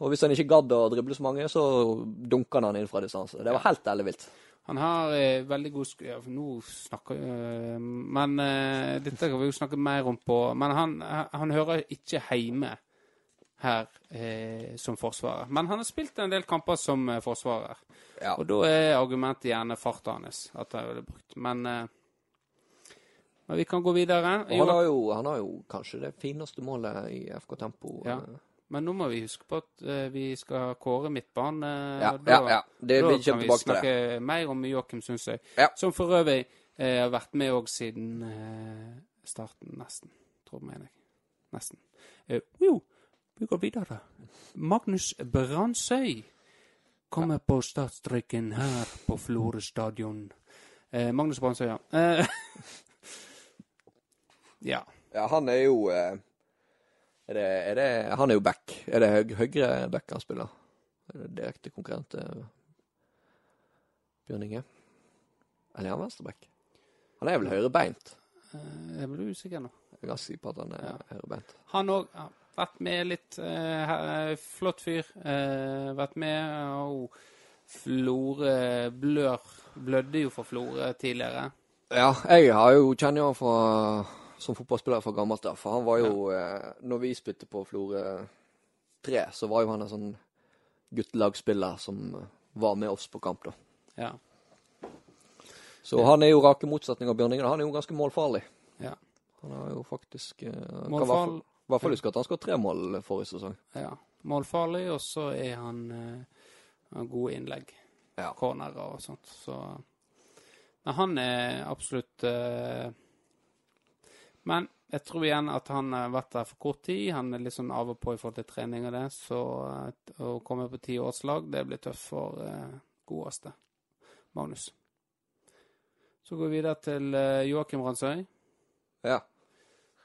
Og hvis han ikke gadd å drible så mange, så dunka han inn fra distanse. Det var helt ellevilt. Han har eh, veldig god sk... Ja, nå snakker eh, Men eh, dette kan vi jo snakke mer om på Men han, han hører ikke hjemme her eh, som forsvarer. Men han har spilt en del kamper som eh, forsvarer. Ja. Og da er argumentet gjerne farta hans. At han ville brukt. Men, eh, men vi kan gå videre. Jo, han har, jo, han har jo kanskje det fineste målet i FK Tempo. Ja. eh. Men nå må vi huske på at eh, vi skal kåre midtbane. Ja, da- ja, ja. Det, da vi kan vi snakke mer om Joakim Sundsøy. Ja. Som for øvrig eh, har vært med òg siden eh, starten, nesten. Tror mener jeg. Nesten. Eh, jo, vi går videre. Magnus Brandsøy kommer på startstreken her på Florø stadion. Eh, Magnus Brandsøy, ja. Eh, ja. Ja, han er jo eh, Er det, er det, han er jo back. Er det høy, høyre back han spiller? Er det direkte konkurrent til Bjørn Inge? Eller er han venstreback? Han er vel høyrebeint? Eh, Jeg blir usikker nå. Jeg er ganske sikker på at han er Ja. høyrebeint. Han òg vært med litt. eh, flott fyr. Eh, vært med. og Florø blør Blødde jo for Florø tidligere. Ja, jeg har jo kjenner han fra, som fotballspiller fra gammelt av. For han var jo eh, Når vi spilte på Florø 3, så var jo han en sånn guttelagsspiller som var med oss på kamp, da. Ja. Så han er jo rake motsetning av Bjørn Inge. Han er jo ganske målfarlig. ja. Han har jo faktisk Målfarlig kan i hvert fall- huske at han skåret tre mål forrige sesong. ja. Målfarlig, og så er han uh, gode innlegg. Ja. Cornerer og sånt. Så Men han er absolutt uh, Men jeg tror igjen at han har vært der for kort tid. Han er litt sånn av og på i forhold til trening og det. Så eh, å komme på ti års lag, det blir tøft for eh, godeste Magnus. Så går vi videre til eh, Joakim Ransøy. Ja.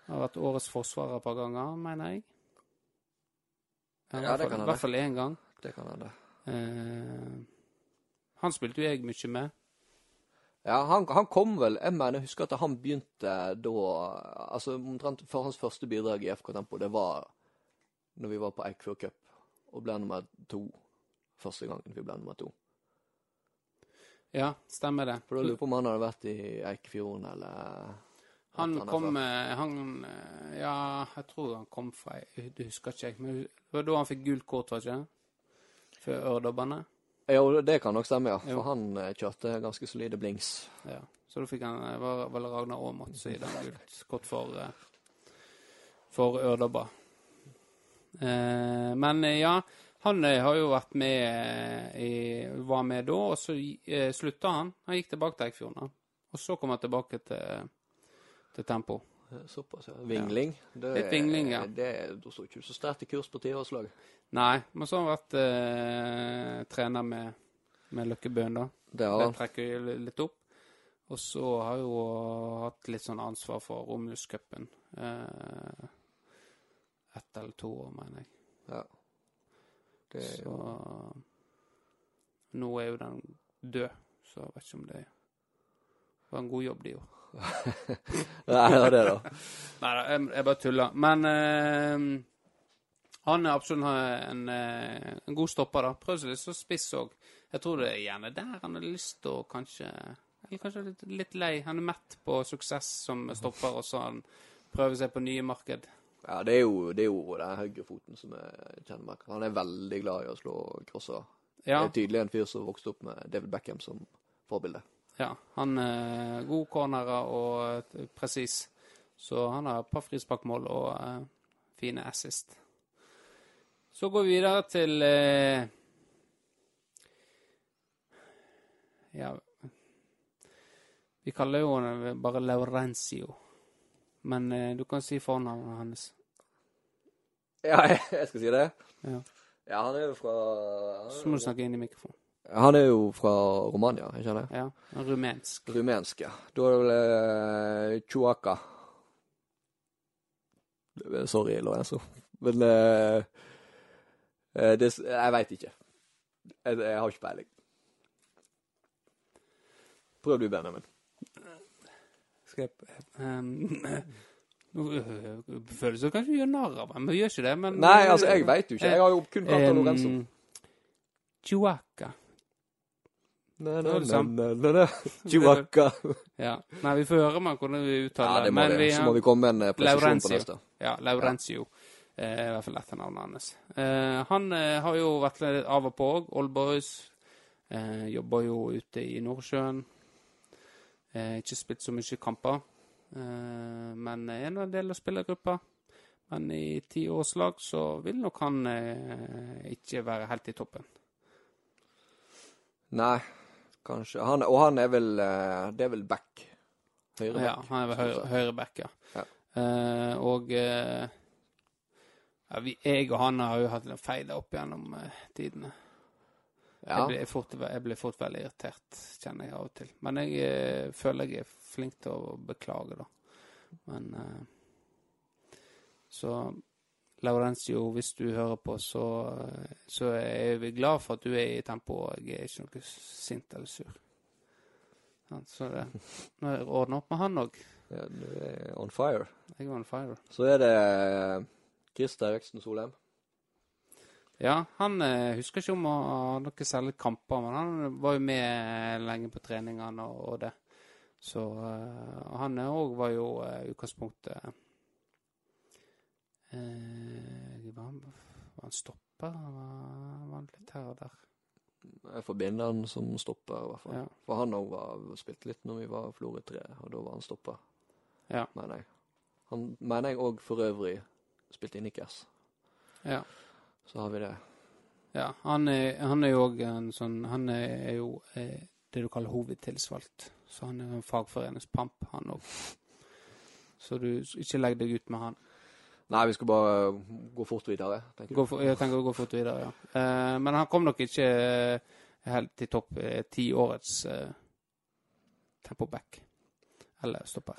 Har vært årets forsvarer et par ganger, mener jeg. Ja, Ja, det kan I hvert fall én gang. Det kan hende. Eh, han spilte jo jeg mye med. Ja, han, han kom vel Jeg mener, jeg husker at han begynte da Altså omtrent for hans første bidrag i FK Tempo, det var når vi var på Eikfjord Cup og ble nummer to. Første gangen vi ble nummer to. Ja, stemmer det. For da lurer jeg på om han hadde vært i Eikfjorden eller Han han kom før. eh, Han eh, Ja, jeg tror han kom fra Det husker ikke jeg. Men det var da han fikk gult kort, var ikke det? For ørdobbene. Ja, det kan nok stemme, ja. Jo. For han eh, kjørte ganske solide blings. Ja. Så da fikk han var vel Ragnar Aamodt i den gult kort for For ørdobber. Eh, men ja, han har jo vært med i Var med da, og så slutta han. Han gikk tilbake til Eikfjorden. Og så kom han tilbake til, til Tempo. Såpass, ja. Vingling. Det, Litt vingling, ja. Det, da står ikke du så sterkt i kurs på tiårslag. Nei, men så har han vært eh, trener med, med Løkkebøen, da. Det Det trekker litt opp. Og så har jeg jo hatt litt sånn ansvar for Romjuscupen. Eh, ett eller to år, mener jeg. Ja. Det er Så jo nå er jo den død, så jeg vet ikke om det var en god jobb de gjorde. Nei, det er det, da. Nei da, jeg, jeg bare tuller. Men eh, han er absolutt en, eh, en god stopper, da. Prøv seg litt så spiss òg. Jeg tror det er gjerne der han har lyst til å kanskje Eller kanskje litt, litt lei. Han er mett på suksess som stopper, og så han prøver seg på nye marked. Ja, det er jo, det er jo den høyrefoten som er kjennemerket. Han er veldig glad i å slå crosser. Ja, Det er tydelig en fyr som vokste opp med David Beckham som forbilde. Ja han er god cornerer og eh, presis. Så han har et par frisparkmål og eh, fine assist. Så går vi videre til eh, Ja Vi kaller jo han bare Laurencio. Men eh, du kan si fornavnet hans. Ja, jeg skal si det? Ja. Ja, han er jo fra Så må du snakke inn i mikrofonen. Han er jo fra Romania, ikke sant? Ja, rumensk. Rumensk, ja. Da er det vel eh, Chuaka. Sorry, Lorenzo. Men uh, det, Jeg veit ikke. Jeg, jeg har ikke peiling. Prøv du, Benjamin. Skal jeg um, føles det kanskje vi gjør narr av ham, men vi gjør ikke det. Men, Nei, altså, jeg veit jo ikke. Jeg har jo kun kalt han Lorenzo. Chihuahua. Nei. Ja. Nei, vi får høre med hvordan vi Ja, uttaler det må men vi. Så må vi komme med en eh, presisjon på neste. Ja, Laurentio. Eh, I hvert fall etternavnet hans. Eh, han eh, har jo vært litt av og på òg. Oldboys. Eh, jobber jo ute i Nordsjøen. Eh, ikke spilt så mye kamper. Eh, men er nå en del av spillergruppa. Men i ti års lag så vil nok han eh, ikke være helt i toppen. Nei, kanskje. Han, og han er vel eh, Det er vel back. Høyre back. Ja, han er vel høyre, back, ja. Ja. Uh, og uh, ja, vi, jeg og han har jo hatt litt feil opp gjennom uh, tidene. Ja. Jeg, blir fort, jeg blir fort veldig irritert, kjenner jeg av og til. Men jeg føler jeg er flink til å beklage, da. Men Så Laurencio, hvis du hører på, så, eh, så er vi glad for at du er i tempo, og jeg er ikke noe sint eller sur. Så det, nå ordner jeg ordna opp med han òg. Ja, du er on fire. Jeg er on fire. Så er det eh, Christer Eriksen Solheim. Ja, han eh, husker ikke om å ha noen særlig kamper, men han var jo med lenge på treningene og, og det. Så eh, han òg var jo eh, utgangspunktet eh, var, han, var han stopper? Var, var han litt her og der? Jeg forbinder han som stopper, i hvert fall. Ja. For han òg spilte litt når vi var Florø 3, og da var han stopper, Ja. mener jeg. Han mener jeg òg for øvrig spilte i Nickers. ja. Så har vi det. Ja, han er, han er jo òg en sånn Han er jo eh, det du kaller hovedtilsvalgt. Så han er en fagforeningspamp, han òg. Så du ikke legg deg ut med han. Nei, vi skal bare gå fort videre, tenker Gå for, jeg tenker å gå fort videre, ja. Eh, men han kom nok ikke eh, helt til topp eh, ti årets eh, tempoback. Eller stopper.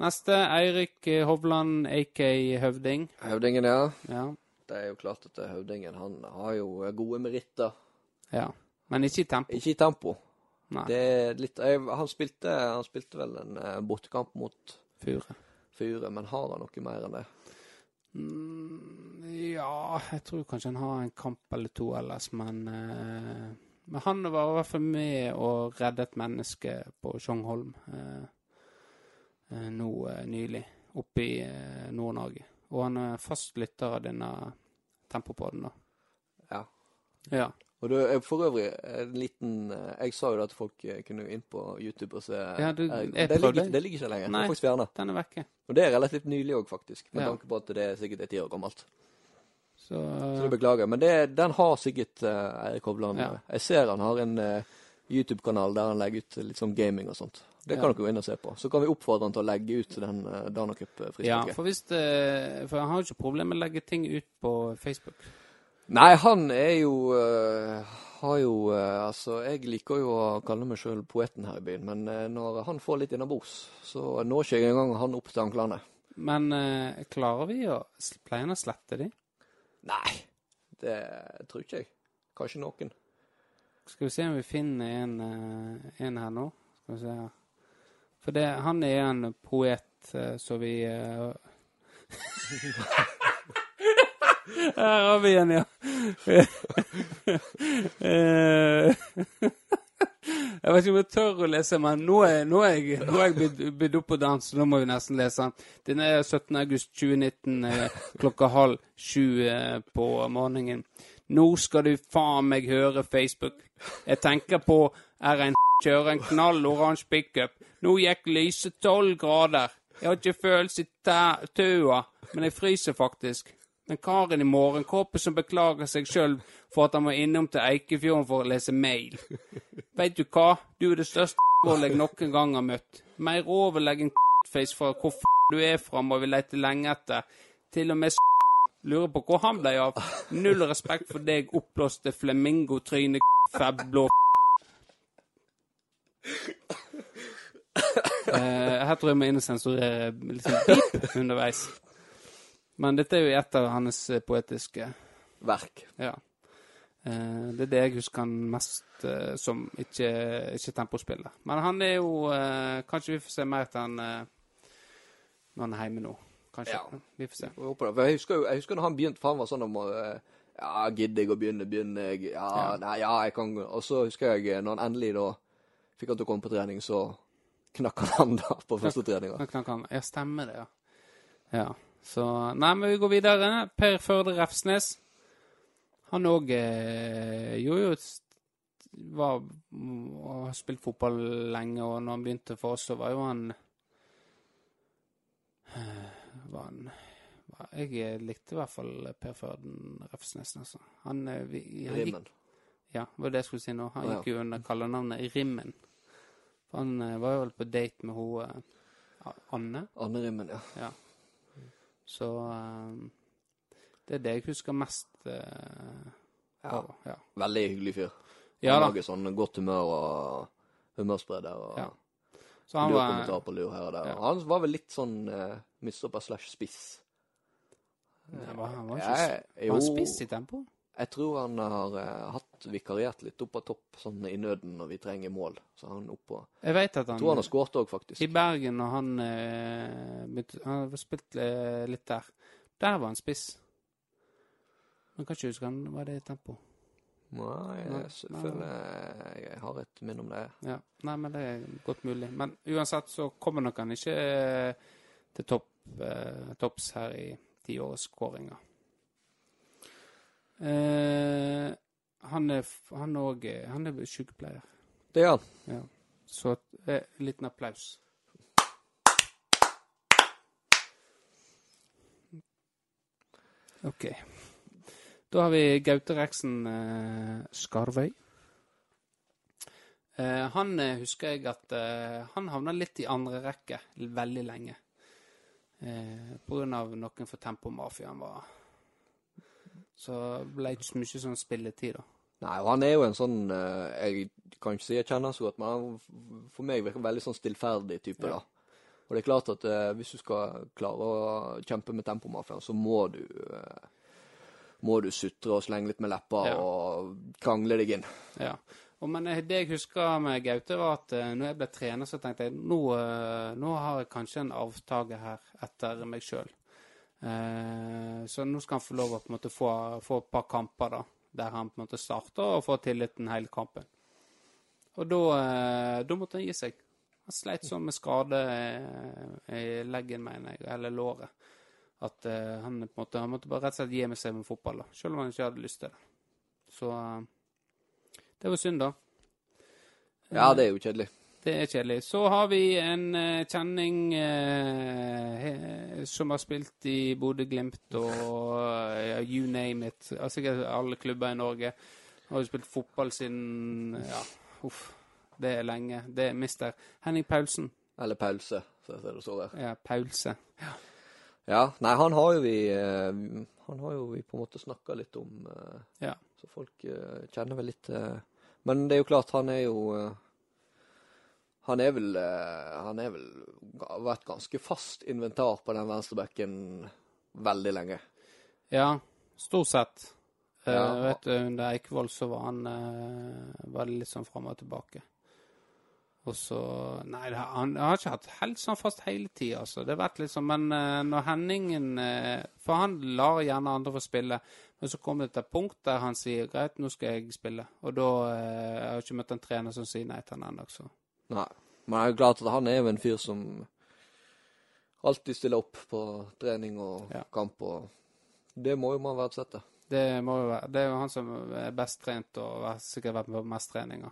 Neste, Eirik eh, Hovland, AK Høvding. Høvdingen, ja. Ja. Det er jo klart at Høvdingen han har jo gode meritter. ja. Men ikke i tempo. Ikke i tempo. Nei. Det er litt jeg, han, spilte, han spilte vel en eh, bortekamp mot Fure. Fure, men har han noe mer enn det? Mm, ja, jeg tror kanskje han har en kamp eller to ellers, men eh, Men han var i hvert fall med og redde et menneske på Tjongholm eh, eh, nå eh, nylig, oppe i eh, Nord-Norge. Og han er fast lytter av denne Tempopodden, da. Ja. Ja. Og det er for øvrig en liten eh, Jeg sa jo da at folk eh, kunne inn på YouTube og se Ja, du- eh, jeg det, prøvde. ligger, det ligger ikke lenger. Nei. faktisk fjernet. Den er vekke. Og det er relativt nylig òg, faktisk. Med Ja. tanke på at det er sikkert er ti år gammelt. Så, Så det beklager. Men det, den har sikkert uh, Eirik Hovland. Ja. Jeg ser han har en uh, YouTube-kanal der han legger ut litt sånn gaming og sånt. Det kan Ja. dere gå inn og se på. Så kan vi oppfordre han til å legge ut den uh, Dana ja, for hvis det, For han har jo ikke problemer med å legge ting ut på Facebook. Nei, han er jo uh, Har jo uh, Altså, jeg liker jo å kalle meg sjøl poeten her i byen, men uh, når han får litt innabords, så når ikke jeg engang han opp til anklene. Men klarer vi å Pleier han å slette de? Nei, det tror ikke jeg. Kanskje noen. Skal vi se om vi finner en, en her nå. Skal vi se her. For det, han er en poet, så vi Her har vi en, ja. Eh, Jeg vet ikke om jeg tør å lese, men nå er, nå er jeg, nå jeg bydd, opp på dans, så nå må vi nesten lese den. Den er 17. august 2019 eh, klokka halv sju eh, på morgenen. Nå skal du faen meg høre Facebook. Jeg tenker på er en kjører en knall oransje pickup. Nå gikk lyset tolv grader. Jeg har ikke følelse i tøa, men jeg fryser faktisk. Den karen i morgenkåpe som beklager seg sjøl for at han var innom til Eikefjorden for å lese mail. Veit du hva? Du er det største jeg noen gang har møtt. Mer overlegen face fra hvor f du er fra, må vi lete lenge etter. Til og med lurer på hvor han ble av. Null respekt for deg, oppblåste flamingo-tryne fabblå eh, Her tror jeg vi må inn og sensurere litt sånn underveis. Men dette er jo et av hans eh, poetiske Verk. Ja. Eh, det er det jeg husker han mest eh, som, ikke, ikke tempospiller. Men han er jo Kanskje vi får se mer til han når han er hjemme nå. Kanskje. Ja. Vi får se. Jeg håper det. For jeg husker jo jeg husker når han begynte, for han var sånn om Ja, gidder jeg å begynne, begynner jeg. Ja, Ja. nei, ja, jeg kan. Og så husker jeg når han endelig da fikk han til å komme på trening, så knakk han da på første treninga. Ja, stemmer det, ja. Ja. Så Nei, men vi går videre. Per Førde Refsnes. Han òg eh, gjorde jo var, har spilt fotball lenge, og når han begynte for oss, så var jo han eh, var han var, Jeg likte i hvert fall Per Førden Refsnes, altså. Han, eh, vi, han gikk, Rimmen. ja, det var det jeg skulle si nå. Han ja. gikk jo under kallenavnet Rimmen. For han eh, var jo vel på date med hun eh, Anne. Anne Rimmen, ja. Ja. Så eh, det er det jeg husker mest. eh, Ja. ja. Veldig hyggelig fyr. ja han lager sånn godt humør og humørspreder og Ja. Så han lur var kommentar på lur her og der. ja. Han var vel litt sånn uh, midtstopper slash spiss. Nei, var, han var ikke Jeg, var jo, han spiss i tempo? Jeg tror han har eh, hatt vikariert litt opp av topp, sånn i nøden når vi trenger mål. Så han oppå Jeg vet at han, tror han har skåret òg, faktisk. I Bergen, når han eh, begynte Han har spilt eh, litt der. Der var han spiss. Men kan ikke huske han var det i tempo. Nei, Nei, jeg s- nei. føler jeg har et minne om det. Ja. Nei, men det er godt mulig. Men uansett så kommer nok han ikke eh, til topp, eh, topps her i tiårsskåringa. Eh, han er han òg Han er sykepleier. Det er han. Ja. Så eh, en liten applaus. OK. Da har vi Gaute Reksen eh, Skarvøy. Eh, han eh, husker jeg at eh, han havna litt i andre rekke veldig lenge. Eh, på grunn av noen for Tempomafiaen var Så ble ikke så mye sånn spilletid, da. Nei, og han er jo en sånn eh, Jeg kan ikke si jeg kjenner så godt, men han for meg virker veldig sånn stillferdig type, Ja. da. Og det er klart at eh, hvis du skal klare å kjempe med tempomafiaen, så må du eh, må du sutre og slenge litt med lepper Ja. og krangle deg inn. Ja. Og men eh, det jeg husker med Gaute, var at uh, når jeg ble trener, så tenkte jeg nå, uh, nå har jeg kanskje en avtage her etter meg sjøl. Eh, så nå skal han få lov å på en måte få, få et par kamper da, der han på en måte starter og får tilliten hele kampen. Og da, eh, da måtte han gi seg. Han sleit sånn med skade eh, i leggen, mener jeg, eller låret. At han på en måte han måtte bare rett og slett gi med seg med fotball, da, selv om han ikke hadde lyst til det. Så det var synd, da. Ja, det er jo kjedelig. Det er kjedelig. Så har vi en uh, kjenning uh, he- som har spilt i Bodø-Glimt og uh, you name it. Altså sikkert alle klubber i Norge. Har jo spilt fotball siden Ja, uff. Det er lenge. Det er mister Henning Paulsen. Eller pause, som det står der. Ja, Pause. Ja, nei, han har jo vi Han har jo vi på en måte snakka litt om, Ja. så folk kjenner vel litt Men det er jo klart, han er jo Han er vel eh, Han er vel vært ganske fast inventar på den venstrebacken veldig lenge. Ja, stort sett. Eh, Ja. vet du, Under Eikvoll så var han eh, var litt sånn fram og tilbake. Og så Nei, har- han har ikke hatt helt sånn fast hele tida, altså. Det har vært litt sånn Men når Henningen For han lar gjerne andre få spille. Men så kommer det til et punkt der han sier greit, nå skal jeg spille. Og da har Jeg ikke møtt en trener som sier nei til han ennå, Nei. Men det er jo klart at han er jo en fyr som alltid stiller opp på trening og Ja. kamp, og det må jo man verdsette. Det må jo være Det er jo han som er best trent og har sikkert vært med på mest treninger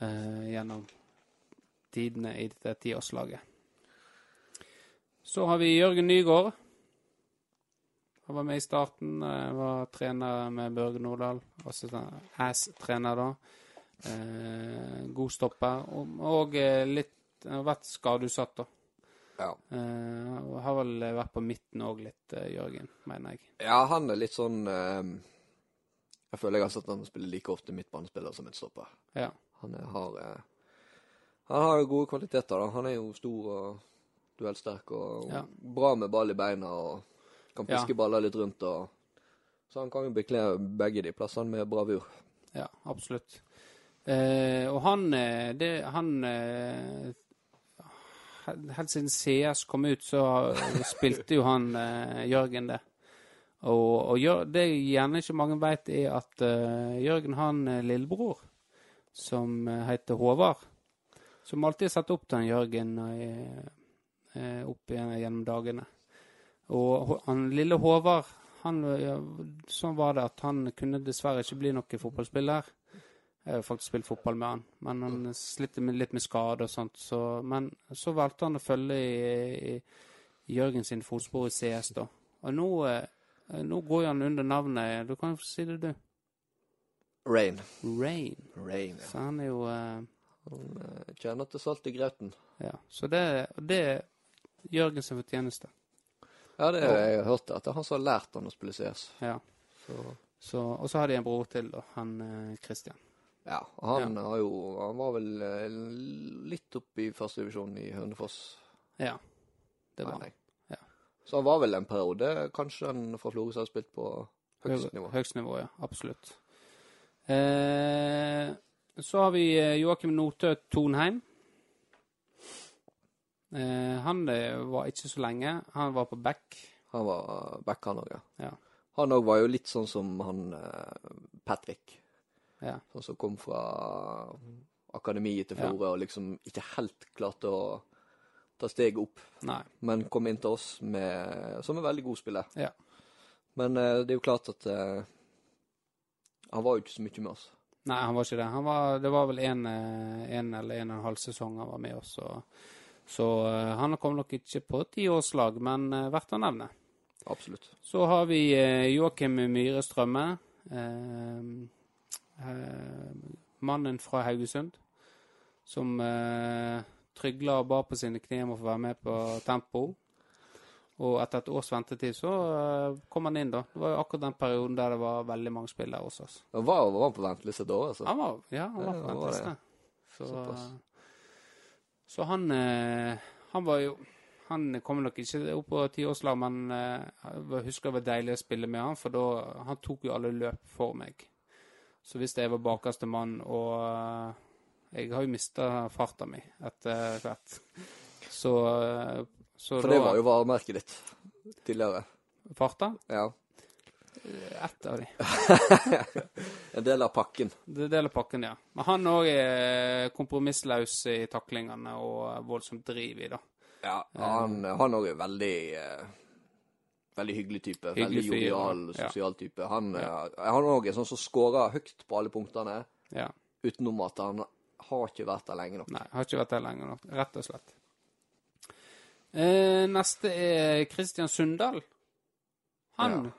eh, gjennom tidene i dette tiårslaget. Så har vi Jørgen Nygaard. Han var med i starten. eh, var trener med Børge Nordahl. Ass-trener, da. Eh, god stopper. Og, og eh, litt har vært skadeutsatt, da. Ja. Eh, har vel vært på midten òg litt, eh, Jørgen, mener jeg. Ja, han er litt sånn eh, Jeg føler jeg har sett han spille like ofte midtbanespiller som midtstopper. stopper. Ja. Han er, har eh, Han har gode kvaliteter, da. Han er jo stor og duellsterk og Ja. bra med ball i beina og kan Ja. piske baller litt rundt og Så han kan jo bekle begge de plassene med bravur. Ja, absolutt. Eh, og han, eh, det, han eh, Helt siden CS kom ut, så spilte jo han eh, Jørgen det. Og, og det gjerne ikke mange vet, er at Jørgen har en lillebror som heter Håvard. Som alltid har satt opp til Jørgen opp gjennom dagene. Og han lille Håvard, han, sånn var det at han kunne dessverre ikke bli noen fotballspiller. Jeg har faktisk spilt fotball med han, men han slitt med, litt med skade og sånt. Så, men så valgte han å følge i, i Jørgen sin fotspor i CS, da. Og nå, eh, nå går han under navnet Du kan jo si det, du. Rain. Rain. Rain, ja. Så han er jo eh, Han eh, kjenner til salt i grauten. Ja. Så det, det er Jørgens fortjeneste. Ja, det har jeg hørt, at det er han som har lært han å spille CS. Ja. Så, Så, og så har de en bror til, da. Han eh, Christian. Ja, han han har jo Han var vel eh, litt oppe i første divisjon i Hønefoss, Ja. Det var han. Ja. Så han var vel en periode kanskje han fra Florø har spilt på høyest nivå. Høyest nivå, ja. Absolutt. Eh, så har vi eh, Joakim Notø Tonheim. Eh, han eh, var ikke så lenge. Han var på back. Han var back, han òg, ja. Ja. Han òg var jo litt sånn som han eh, Patrick. Ja. Som kom fra akademiet til Florø og liksom ikke helt klarte å ta steget opp, Nei. men kom inn til oss med, som en veldig god spiller. Ja. Men uh, det er jo klart at uh, han var jo ikke så mye med oss. Nei, han var ikke det. Han var, det var vel en, eh, en eller en og en halv sesong han var med oss. Så, så uh, han kom nok ikke på tiårslag, men verdt å nevne. Absolutt. Så har vi Joakim Myhre Strømme. Eh, mannen fra Haugesund. Som eh, trygla og ba på sine kne om å få være med på tempo. Og etter et års ventetid så eh, kom han inn, da. Det var jo akkurat den perioden der det var veldig mange spillere hos oss. Han var, var han på venteliste da, altså? Han var, ja, han var på venteliste. Så, så han Han var jo Han kom nok ikke opp på tiårslag, men jeg husker det var deilig å spille med han, for da Han tok jo alle løp for meg. Så hvis jeg var bakerste mann, og eh, jeg har jo mista farta mi etter hvert, så, eh, så For det var jo varemerket ditt tidligere. Farta? Ja. Ett av de. En del av pakken. Det er del av pakken, ja. Men han òg er kompromissløs i taklingene og voldsomt driv i, da. Ja, han òg er veldig eh, Veldig hyggelig type. Hyggelig veldig jovial, sosial ja. type. Han eh, han òg er sånn som scorer høyt på alle punktene, Ja. utenom at han har ikke vært der lenge nok. Nei, har ikke vært der lenge nok, rett og slett. Eh, neste er Kristian Sundal. Han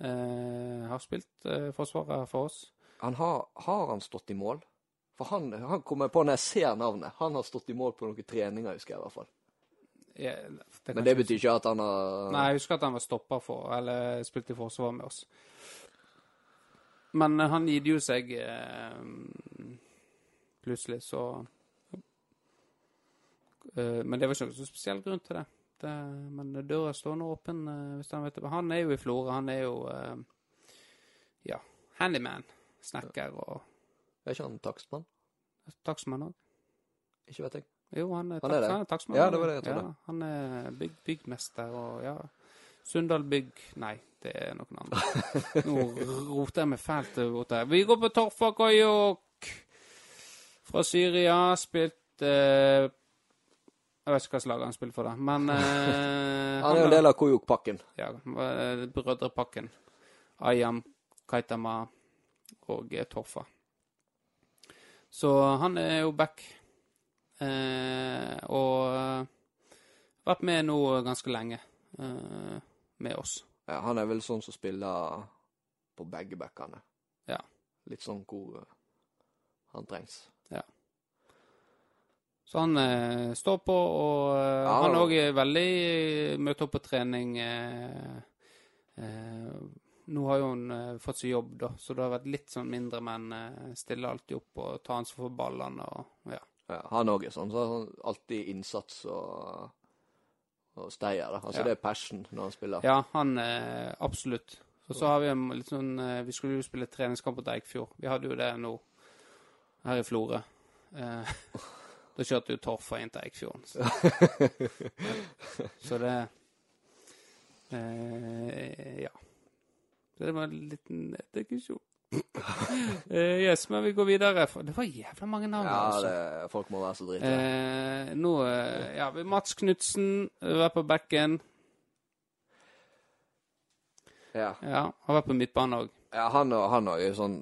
eh, har spilt eh, forsvaret for oss. Han har, har han stått i mål? For han, han kommer på når jeg ser navnet. Han har stått i mål på noen treninger, husker jeg i hvert fall. Det Men det betyr ikke at han har Nei, jeg husker at han var stoppa for, eller spilte i forsvar med oss. Men han gitt jo seg eh, plutselig, så eh, Men det var ikke noen så spesiell grunn til det. det men døra står nå åpen eh, hvis han vet det. Han er jo i Florø. Han er jo eh, ja, handyman. Snekker og Er ikke han takstmann? takstmann òg. Ikke vet jeg. Jo, han er, Han er er takstmann. Ja, det var det jeg trodde. Ja, han er bygg, byggmester og ja. Sundal Bygg Nei, det er noen andre. Nå roter jeg meg fælt bort her. Vi går på Torfa Koyok fra Syria. Spilt eh, Jeg vet ikke hva slag han spiller for, da, men eh, Han er jo en del av Kojok-pakken. ja, eh, Brødrepakken. Ayam, Kaitama og eh, Torfa. Så han er jo back. Eh, og eh, vært med nå ganske lenge eh, med oss. Ja, han er vel sånn som spiller på begge backene. Ja. Litt sånn hvor han trengs. Så han eh, står på, og eh, Ja, han òg er veldig møtt opp på trening. Eh, nå har jo han fått seg jobb, da, så det har vært litt sånn mindre, men stiller alltid opp og tar ansvar for ballene. og ja. Ja, han òg er sånn. Så alltid innsats og, og steier. da. Altså Ja. det er passion når han spiller. Ja, han eh, absolutt. Og så har vi en litt sånn eh, Vi skulle jo spille treningskamp mot Eikfjord. Vi hadde jo det nå her i Florø. Eh, da kjørte jo Torfa inn til Eikfjorden. Så, så det eh, Ja. Så det var en liten digresjon. eh, yes, men vi går videre. Det var jævla mange navn. Ja, altså. det, folk må være så drita. Uh, nå uh, Ja, Mats Knutsen var på bekken. Ja. Ja, har vært på midtbanen òg. ja, han han er jo sånn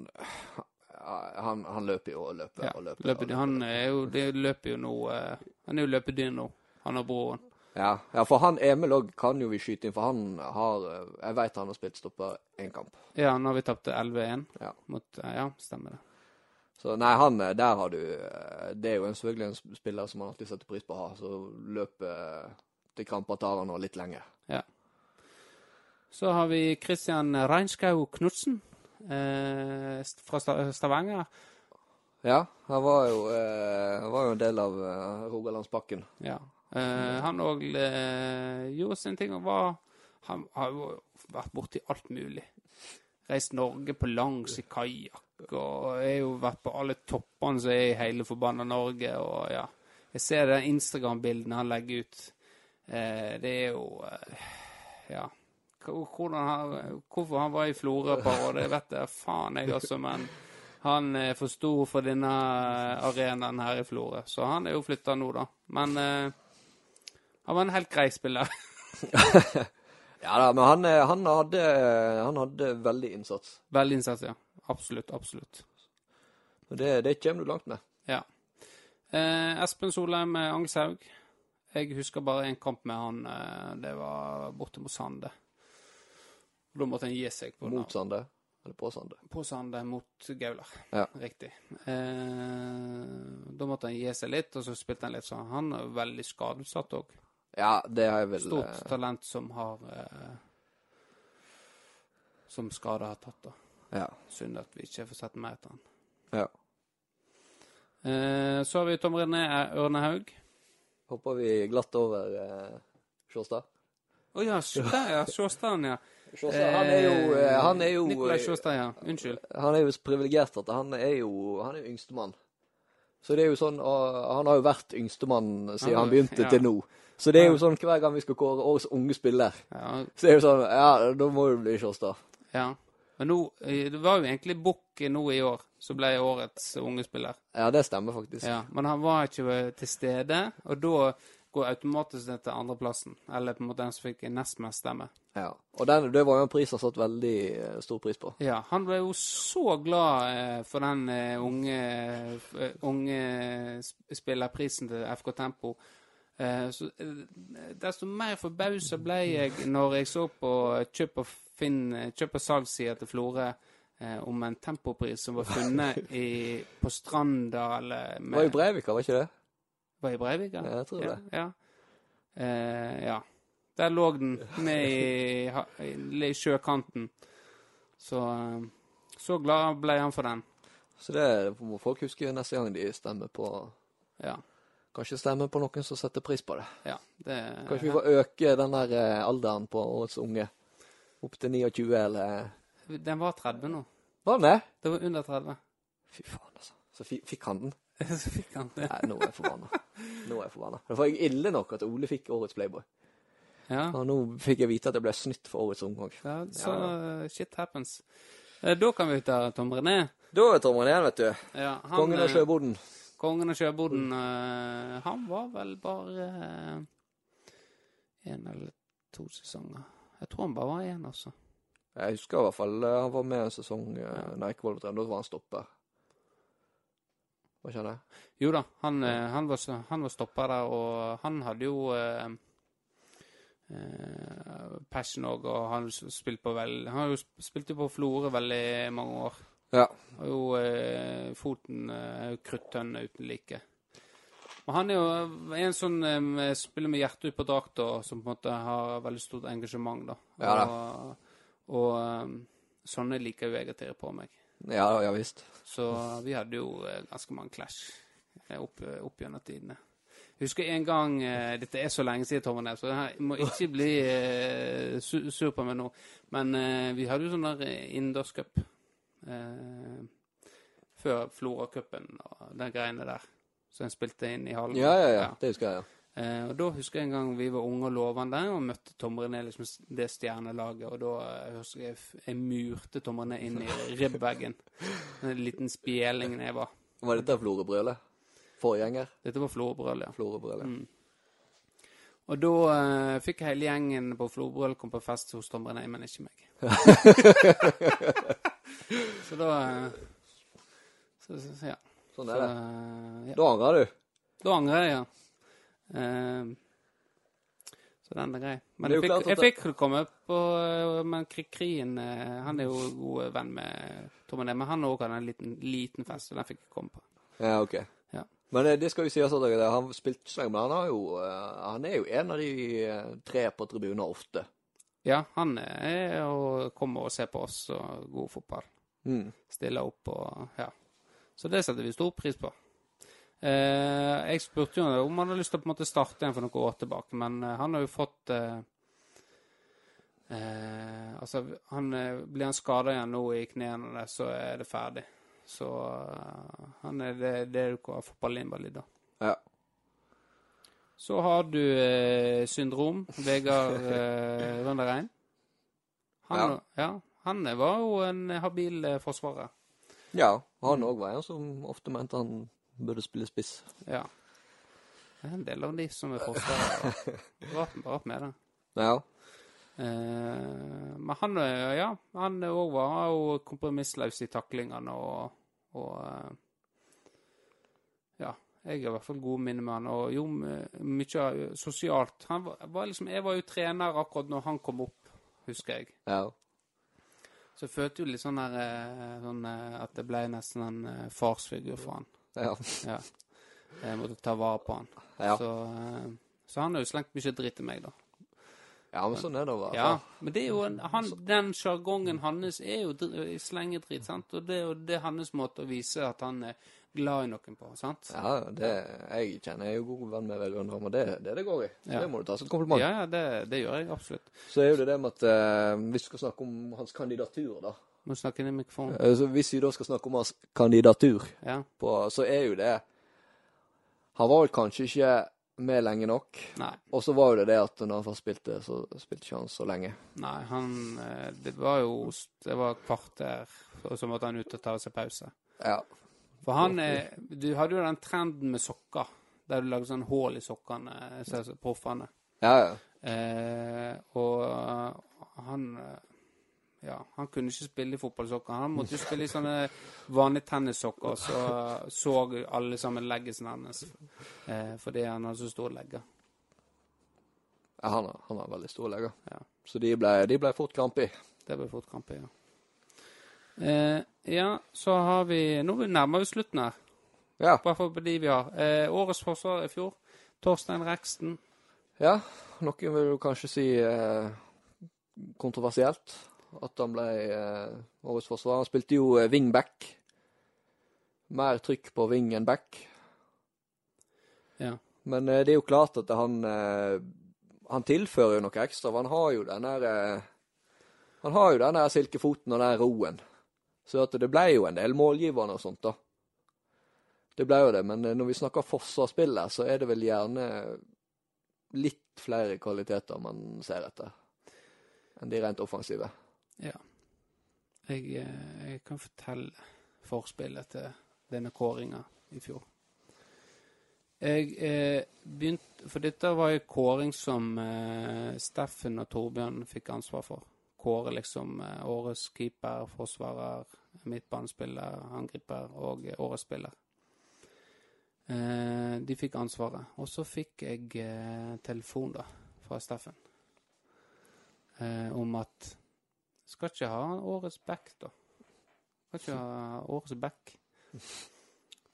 han, han løper jo og løper Ja, og løper. løper, og løper. han er jo, det løper jo nå eh, Han er jo løpedyr nå, han og broren. Ja, ja, for han Emil òg kan jo vi skyte inn, for han har eh, Jeg vet han har spilt stopper én kamp. Ja, nå har vi tapt 11-1 Ja. mot eh, Ja, stemmer det. Så nei, han eh, der har du Det er jo en selvfølgelig en spiller som man alltid setter pris på å ha. Så løpet eh, til kramper tar han nå litt lenger. Så har vi Christian Reinskau Knutsen eh, fra Stavanger. Ja, han var jo, eh, var jo en del av eh, Rogalandspakken. Ja. Eh, han òg uh, gjorde sin ting og var Han har jo vært borti alt mulig. Reist Norge på langs i kajakk, og har jo vært på alle toppene som er i hele forbanna Norge, og ja. Jeg ser de Instagram-bildene han legger ut. Eh, det er jo eh, Ja. Hvordan han, hvorfor han var i Florø par år, det vet jeg faen jeg også, men han er for stor for denne arenaen her i Florø, så han er jo flytta nå, da. Men eh, han var en helt grei spiller. Ja da, men han, eh, han, hadde, han hadde veldig innsats. Veldig innsats, ja. Absolutt, absolutt. Det, det kommer du langt med. Ja. Eh, Espen Solheim med Angshaug. Jeg husker bare én kamp med han. Eh, det var borte mot Sande. Da måtte han gi seg på, Mot Sande. Eller på Sande. på Sande mot Gaular. Ja. Riktig. Eh, da måtte han gi seg litt, og så spilte han litt sånn. Han er veldig skadeutsatt òg. Ja, det har jeg vel Stort eh, talent som har eh, Som skade har tatt, da. Ja. Synd at vi ikke får sett mer etter han. ja. Eh, så har vi Tom René Ørnehaug. Hopper vi glatt over eh, Sjåstad. Å ja, der ja. Sjåstad, ja. Sjåstad, han er jo, eh, han er jo Nikolai Sjåstad, ja. Unnskyld. Han er jo så privilegert at han er jo han er jo yngstemann. Så det er jo sånn Han har jo vært yngstemann siden han, han begynte ja. til nå. Så det er jo sånn hver gang vi skal kåre årets unge spiller, Ja, så er det jo sånn Ja, da må det bli Kjåstad. ja. Men nå eh, Det var jo egentlig Bukk nå i år som ble årets unge spiller. Ja, det stemmer faktisk. Ja, Men han var ikke til stede, og da går automatisk det til andreplassen. Eller på en måte den som fikk nest mest stemme. Ja. Og den, det var jo en pris han satt veldig eh, stor pris på. Ja, han ble jo så glad eh, for den unge, unge spillerprisen til FK Tempo. Eh, så, eh, desto mer forbausa ble jeg når jeg så på kjøp og, finn, kjøp og salgssida til Florø eh, om en tempopris som var funnet i, på Stranda eller Det var i Breivika, var ikke det? Var i Breivika? ja? Jeg tror ja, det. Ja. Eh, ja. Der lå den ned i, i, i sjøkanten. Så eh, så glad ble han for den. Så det må folk huske neste gang de stemmer på Ja. Kanskje stemme på noen som setter pris på det. ja det, Kanskje vi får øke den der eh, alderen på årets unge opp til 29, eller Den var 30 nå. Var den det? Det var under 30. Fy faen, altså. Så fikk han den? Så fikk han det. Nei, nå er jeg forbanna. Nå er jeg forbanna. Det var ille nok at Ole fikk årets Playboy. Ja. Og nå fikk jeg vite at jeg ble snytt for årets ungdom. ja så ja. shit happens. Eh, Da kan vi ta Tom René. Da er Tom René, vet du. Ja, han, Kongen av eh, sjøboden. Kongen av sjøboden. uh, han var vel bare én eller to sesonger. Jeg tror han bare var én, altså. Jeg husker i hvert fall uh, han var med en sesong eh, Nei, ikke Volvo 3, da var han stopper. Hva han det? Jo da, han, eh, han, var, han var stopper der, og han hadde jo eh, eh, passion òg, og han spilte på vel Han har jo spilt på Florø veldig mange år. Ja. Og jo eh, foten eh, kruttønne uten like. Og han er jo en sånn eh, spiller med hjertet ut på drakta, som på en måte har veldig stort engasjement, da. Ja da. Og, og eh, sånne liker jo jeg å tirre på meg. Ja, ja visst. Så vi hadde jo eh, ganske mange clash eh, opp, opp gjennom tidene. Jeg husker en gang eh, Dette er så lenge siden, Tommy, så det her må ikke bli eh, su sur på meg nå. Men eh, vi hadde jo sånn der eh, innendørscup eh, før Flora-cupen og den greiene der. som en spilte inn i hallen. Ja, ja, ja. Det husker jeg, ja. Eh, og Da husker jeg en gang vi var unge og lovende og møtte Tom René, liksom det stjernelaget. Og da eh, husker jeg jeg murte Tom René inn i ribbveggen. En liten spjeling jeg var. Var dette Florø-brølet? Forgjenger? Dette var Florø-brøl, ja. Florø-brølet. Mm. Og da eh, fikk hele gjengen på Florø-brøl komme på fest hos Tom René, men ikke meg. så da så, så, ja. Sånn Så, er det. eh, ja. Da angrer du. Da angrer jeg, ja. Eh, så den er grei. Men er jeg fikk, jeg fikk komme på Men Kri- Krien eh, Han er jo god venn med Tom René, men han òg hadde en liten, liten fest, og den fikk jeg komme på. Ja, ok. Ja. Men eh, det skal jo sies at han spilte ikke så lenge, men han, jo, eh, han er jo en av de tre på tribunen ofte. Ja, han er og kommer og ser på oss og god fotball. Mm. Stiller opp og Ja. Så det setter vi stor pris på. Eh, jeg spurte jo om han hadde lyst til å på en måte starte igjen for noen år tilbake, men eh, han har jo fått eh, Eh, altså, han, eh, blir han skada igjen nå i knærne, så er det ferdig. Så eh, han er det, det du kaller fotballinvalid, da. Så har du eh, syndrom. Vegard eh, Rønderein. Han, Ja. han var jo en habil eh, forsvarer. Ja, han òg var en som ofte mente han burde spille spiss. Ja. Det er en del av de som er forsvarere. Rart, rart med det. Ja. Eh, men han, eh, ja, han òg var jo kompromissløs i taklingene og, og eh, jeg har i hvert fall gode minner med han. Og jo, mye sosialt. Han var, var liksom, jeg var jo trener akkurat når han kom opp, husker jeg. Ja. Så jeg følte jo litt sånn der eh, sånn, eh, At det ble nesten en eh, farsfigur for han. Ja. Ja. Jeg måtte ta vare på han. Ja. Så, så han har jo slengt mye dritt til meg, da. ja, men sånn er det være Ja, men det er jo en, han, den sjargongen hans er jo dr- slengedrit, sant? Og det er jo det hans måte å vise at han er glad i noen på, sant? Ja, det, jeg kjenner jeg er jo god venn med Undrum, og det er det det går i. Så Ja. det må du ta som et kompliment. Ja, ja, det, det gjør jeg absolutt. Så er jo det det med at eh, hvis du skal snakke om hans kandidatur, da. Må du snakke inn i mikrofonen. Eh, Så hvis vi da skal snakke om hans kandidatur, Ja. på, så er jo det Han var vel kanskje ikke med lenge nok. Nei. Og så var jo det det at når han først spilte, så spilte ikke han så lenge. Nei, han eh, Det var jo Det var et kvarter, og så måtte han ut og ta seg pause. Ja. For han er Du hadde jo den trenden med sokker, der du lagde sånn hull i sokkene, som proffene. Ja, ja. Eh, og eh, han eh, Ja, han kunne ikke spille i fotballsokker. Han måtte jo spille i sånne vanlige tennissokker, så så alle sammen leggesen hennes eh, fordi han hadde så store legger. ja han, har, han har veldig store legger. Ja. Så de ble, de ble fort krampe i. Det ble fort krampe, ja. Eh, ja, så har vi Nå nærmer vi slutten her. Ja. Bare for de vi har. Eh, årets forsvar i fjor. Torstein Reksten. ja. Noen vil jo kanskje si eh, kontroversielt at han ble eh, årets forsvarer. Han spilte jo eh, wingback. Mer trykk på wing enn back. Ja. Men eh, det er jo klart at han Han tilfører jo noe ekstra. Han har jo den der Han har jo den der silkefoten og den roen. Så det ble jo en del målgivende og sånt, da. Det ble jo det. Men eh, når vi snakker forsvarsspillet, så er det vel gjerne litt flere kvaliteter man ser etter enn de rent offensive. Ja. Jeg, eh, jeg kan fortelle forspillet til denne kåringa i fjor. Jeg eh, begynte For dette var jo kåring som eh, Steffen og Torbjørn fikk ansvar for. Kåre liksom eh, årets keeper, forsvarer, midtbanespiller, angriper og eh, årets spiller. Eh, de fikk ansvaret. Og så fikk jeg telefon da, fra Steffen om at skal ikke ha årets back, da. Skal ikke ha årets back.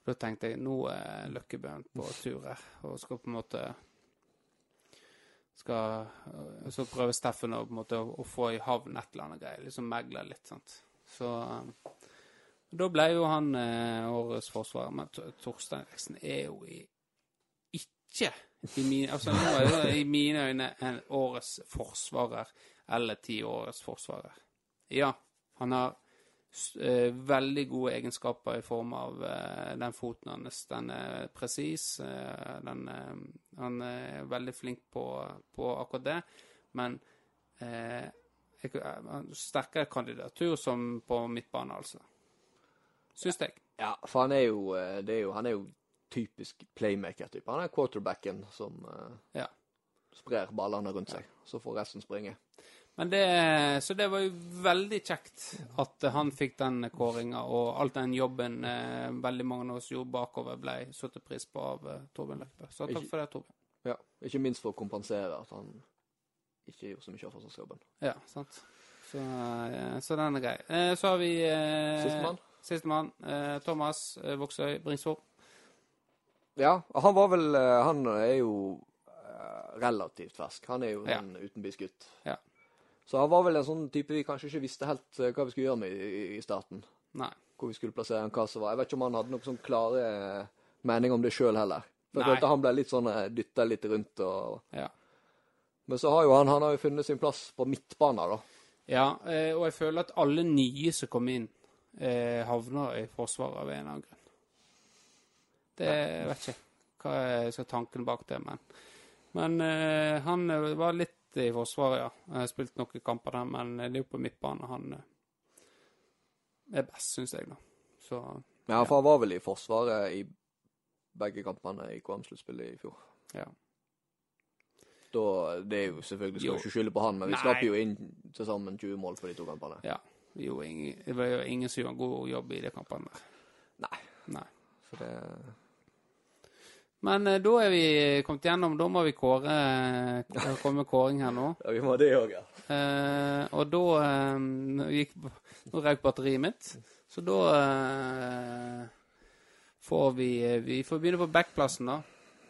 Da tenkte jeg nå er Løkkebøen på tur her, og skal på en måte skal, Så prøver Steffen å, måte, å, få i havn et eller annet greier. Liksom megle litt, sant. Så eh, da ble jo han eh, årets forsvarer. Men Torstein Eriksen er jo i, ikke i mine, altså nå er det i mine øyne en årets forsvarer eller ti årets forsvarer. Ja, han har eh, veldig gode egenskaper i form av eh, den foten hans. Den er presis. Eh, den, eh, han er veldig flink på, på akkurat det. Men eh, sterkere kandidatur som på midtbane, altså. Syns jeg. Ja, for han er jo, eh, det er jo, han er jo typisk playmaker-type. Han er quarterbacken som eh, Ja. sprer ballene rundt seg. Så får resten springe. Men det, så det var jo veldig kjekt at han fikk den kåringa, og alt den jobben eh, veldig mange av oss gjorde bakover, ble satt pris på av eh, Torbjørn Løkberg. Så takk Ikke- for det, Torbjørn. Ja, Ikke minst for å kompensere at han ikke gjorde så mye av forsvarsjobben. Ja, sant. Så, eh, så den er grei. Eh, så har vi eh, Sistemann? Sistemann. Eh, Thomas Voksøy Bringsvåg. Ja, han var vel Han er jo relativt fersk. Han er jo Ja. en utenbysgutt. Ja. Så han var vel en sånn type vi kanskje ikke visste helt eh, hva vi skulle gjøre med i, i starten. Nei. Hvor vi skulle plassere han, hva som var. Jeg vet ikke om han hadde noen sånn klare eh, mening om det sjøl heller. For jeg følte han ble litt sånn dytta litt rundt og Ja. Men så har jo han, han har jo funnet sin plass på midtbanen, da. Ja, eh, og jeg føler at alle nye som kommer inn, eh, havner i Forsvaret av en eller annen grunn. Det jeg vet ikke hva er tanken bak det, men Men eh, han eh, var litt i Forsvaret, ja. Jeg har spilt noen kamper der, men det er jo på midtbane han eh, er best, syns jeg, da. Så Ja, for han var vel i Forsvaret i begge kampene i KM-sluttspillet i fjor. ja. Da, det er jo selvfølgelig, skal Jo. jo ikke skylde på han, men vi slapp jo inn til sammen 20 mål for de to kampene. ja. Vi gjorde ingen, det var jo ingen som gjorde en god jobb i de kampene der. Nei. Nei. Så det Men eh, da er vi kommet gjennom. Da må vi kåre eh, komme med kåring her nå. Ja, vi må det òg, ja. Eh, og da eh, gikk Nå røk batteriet mitt, så da eh, får vi Vi får begynne på backplassen, da.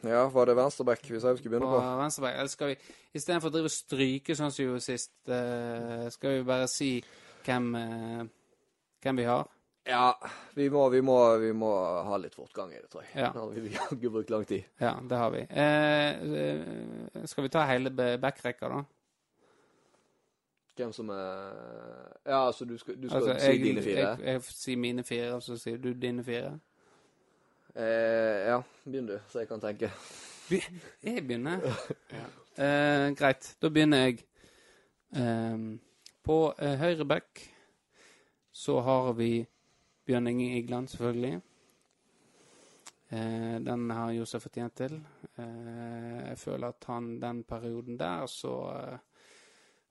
Ja, var det venstreback vi sa vi skulle begynne på? venstreback. Eller skal vi istedenfor å drive og stryke sånn som vi gjorde sist, skal vi bare si hvem, hvem vi har? Ja, vi må, vi, må, vi må ha litt fortgang i det, tror jeg. Ja. Nå har vi jaggu brukt lang tid. Ja, det har vi. Eh, eh, skal vi ta hele backrekka, da? Hvem som er Ja, altså du skal, du skal Altså, si jeg, dine fire? Jeg, jeg sier mine fire, og så sier du dine fire. Eh, ja, begynn du, så jeg kan tenke. Jeg begynner. Ja. Eh, greit, da begynner jeg. Eh, på eh, høyre back så har vi Bjørn Inge Igland, selvfølgelig. Eh, den har Josef fortjent til. Eh, jeg føler at han den perioden der, så eh,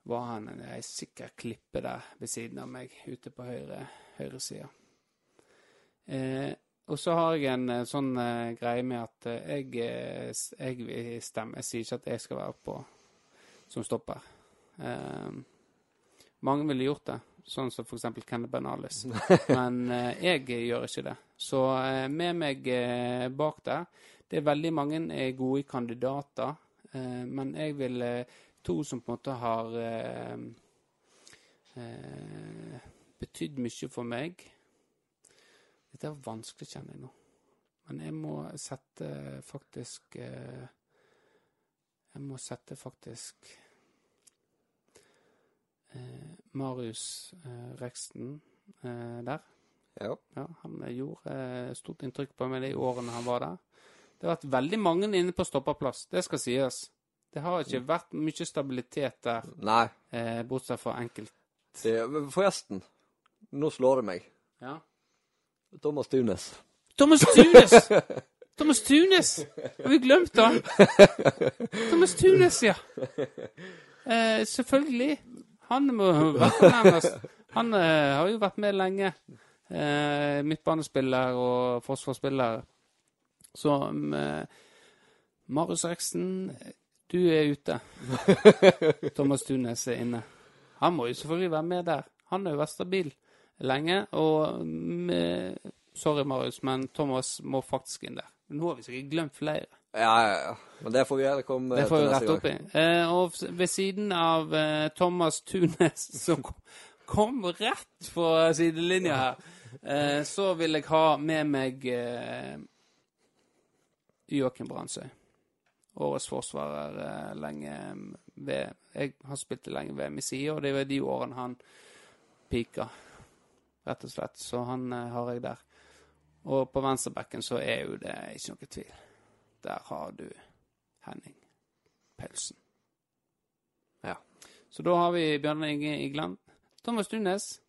var han en ei sikker klippe der ved siden av meg, ute på høyre høyresida. Eh, og så har jeg en eh, sånn eh, greie med at eh, jeg, jeg vil stemme. Jeg sier ikke at jeg skal være på som stopper. Mange ville gjort det, sånn som f.eks. Kenneth Benalis. Men eh, jeg gjør ikke det. Så eh, med meg eh, bak der Det er veldig mange er gode kandidater, men jeg vil to som på en måte har betydd mye for meg. Dette er vanskelig, kjenner jeg nå. Men jeg må sette faktisk Jeg må sette faktisk Marius eh, Reksten eh, der. Ja. Ja, han eh, gjorde eh, stort inntrykk på meg de årene han var der. Det har vært veldig mange inne på stopperplass, det skal sies. Det har ikke vært mye stabilitet der, Nei. eh, bortsett fra enkelt. Det, forresten, nå slår det meg. Ja. Thomas Tunes. Thomas Tunes! Thomas Tunes! Har vi glemt han? Thomas Tunes, ja. Eh, selvfølgelig. Han må nærmest. Han eh, har jo vært med lenge. Eh, midtbanespiller og forsvarsspiller. Så mm, Marius Reksten, du er ute. Thomas Tunes er inne. Han må jo selvfølgelig være med der. Han har jo vært stabil lenge. Og mm, sorry, Marius, men Thomas må faktisk inn der. Nå har vi sikkert glemt flere. Ja, ja, ja. Men det får vi gjøre. Kom Det får vi rette opp i. Eh, og ved siden av eh, Thomas Tunes, som kom, kom rett fra sidelinja her, eh, så vil jeg ha med meg eh, Joakim Brandsøy. Årets forsvarer eh, lenge ved Jeg har spilt det lenge ved side, og det var de årene han pika, rett og slett. Så han eh, har jeg der. Og på venstrebekken så er jo det ikke noe tvil. Der har du Henning Paulsen. Ja. Så da har vi Bjørn Inge Igland, Thomas Dunes,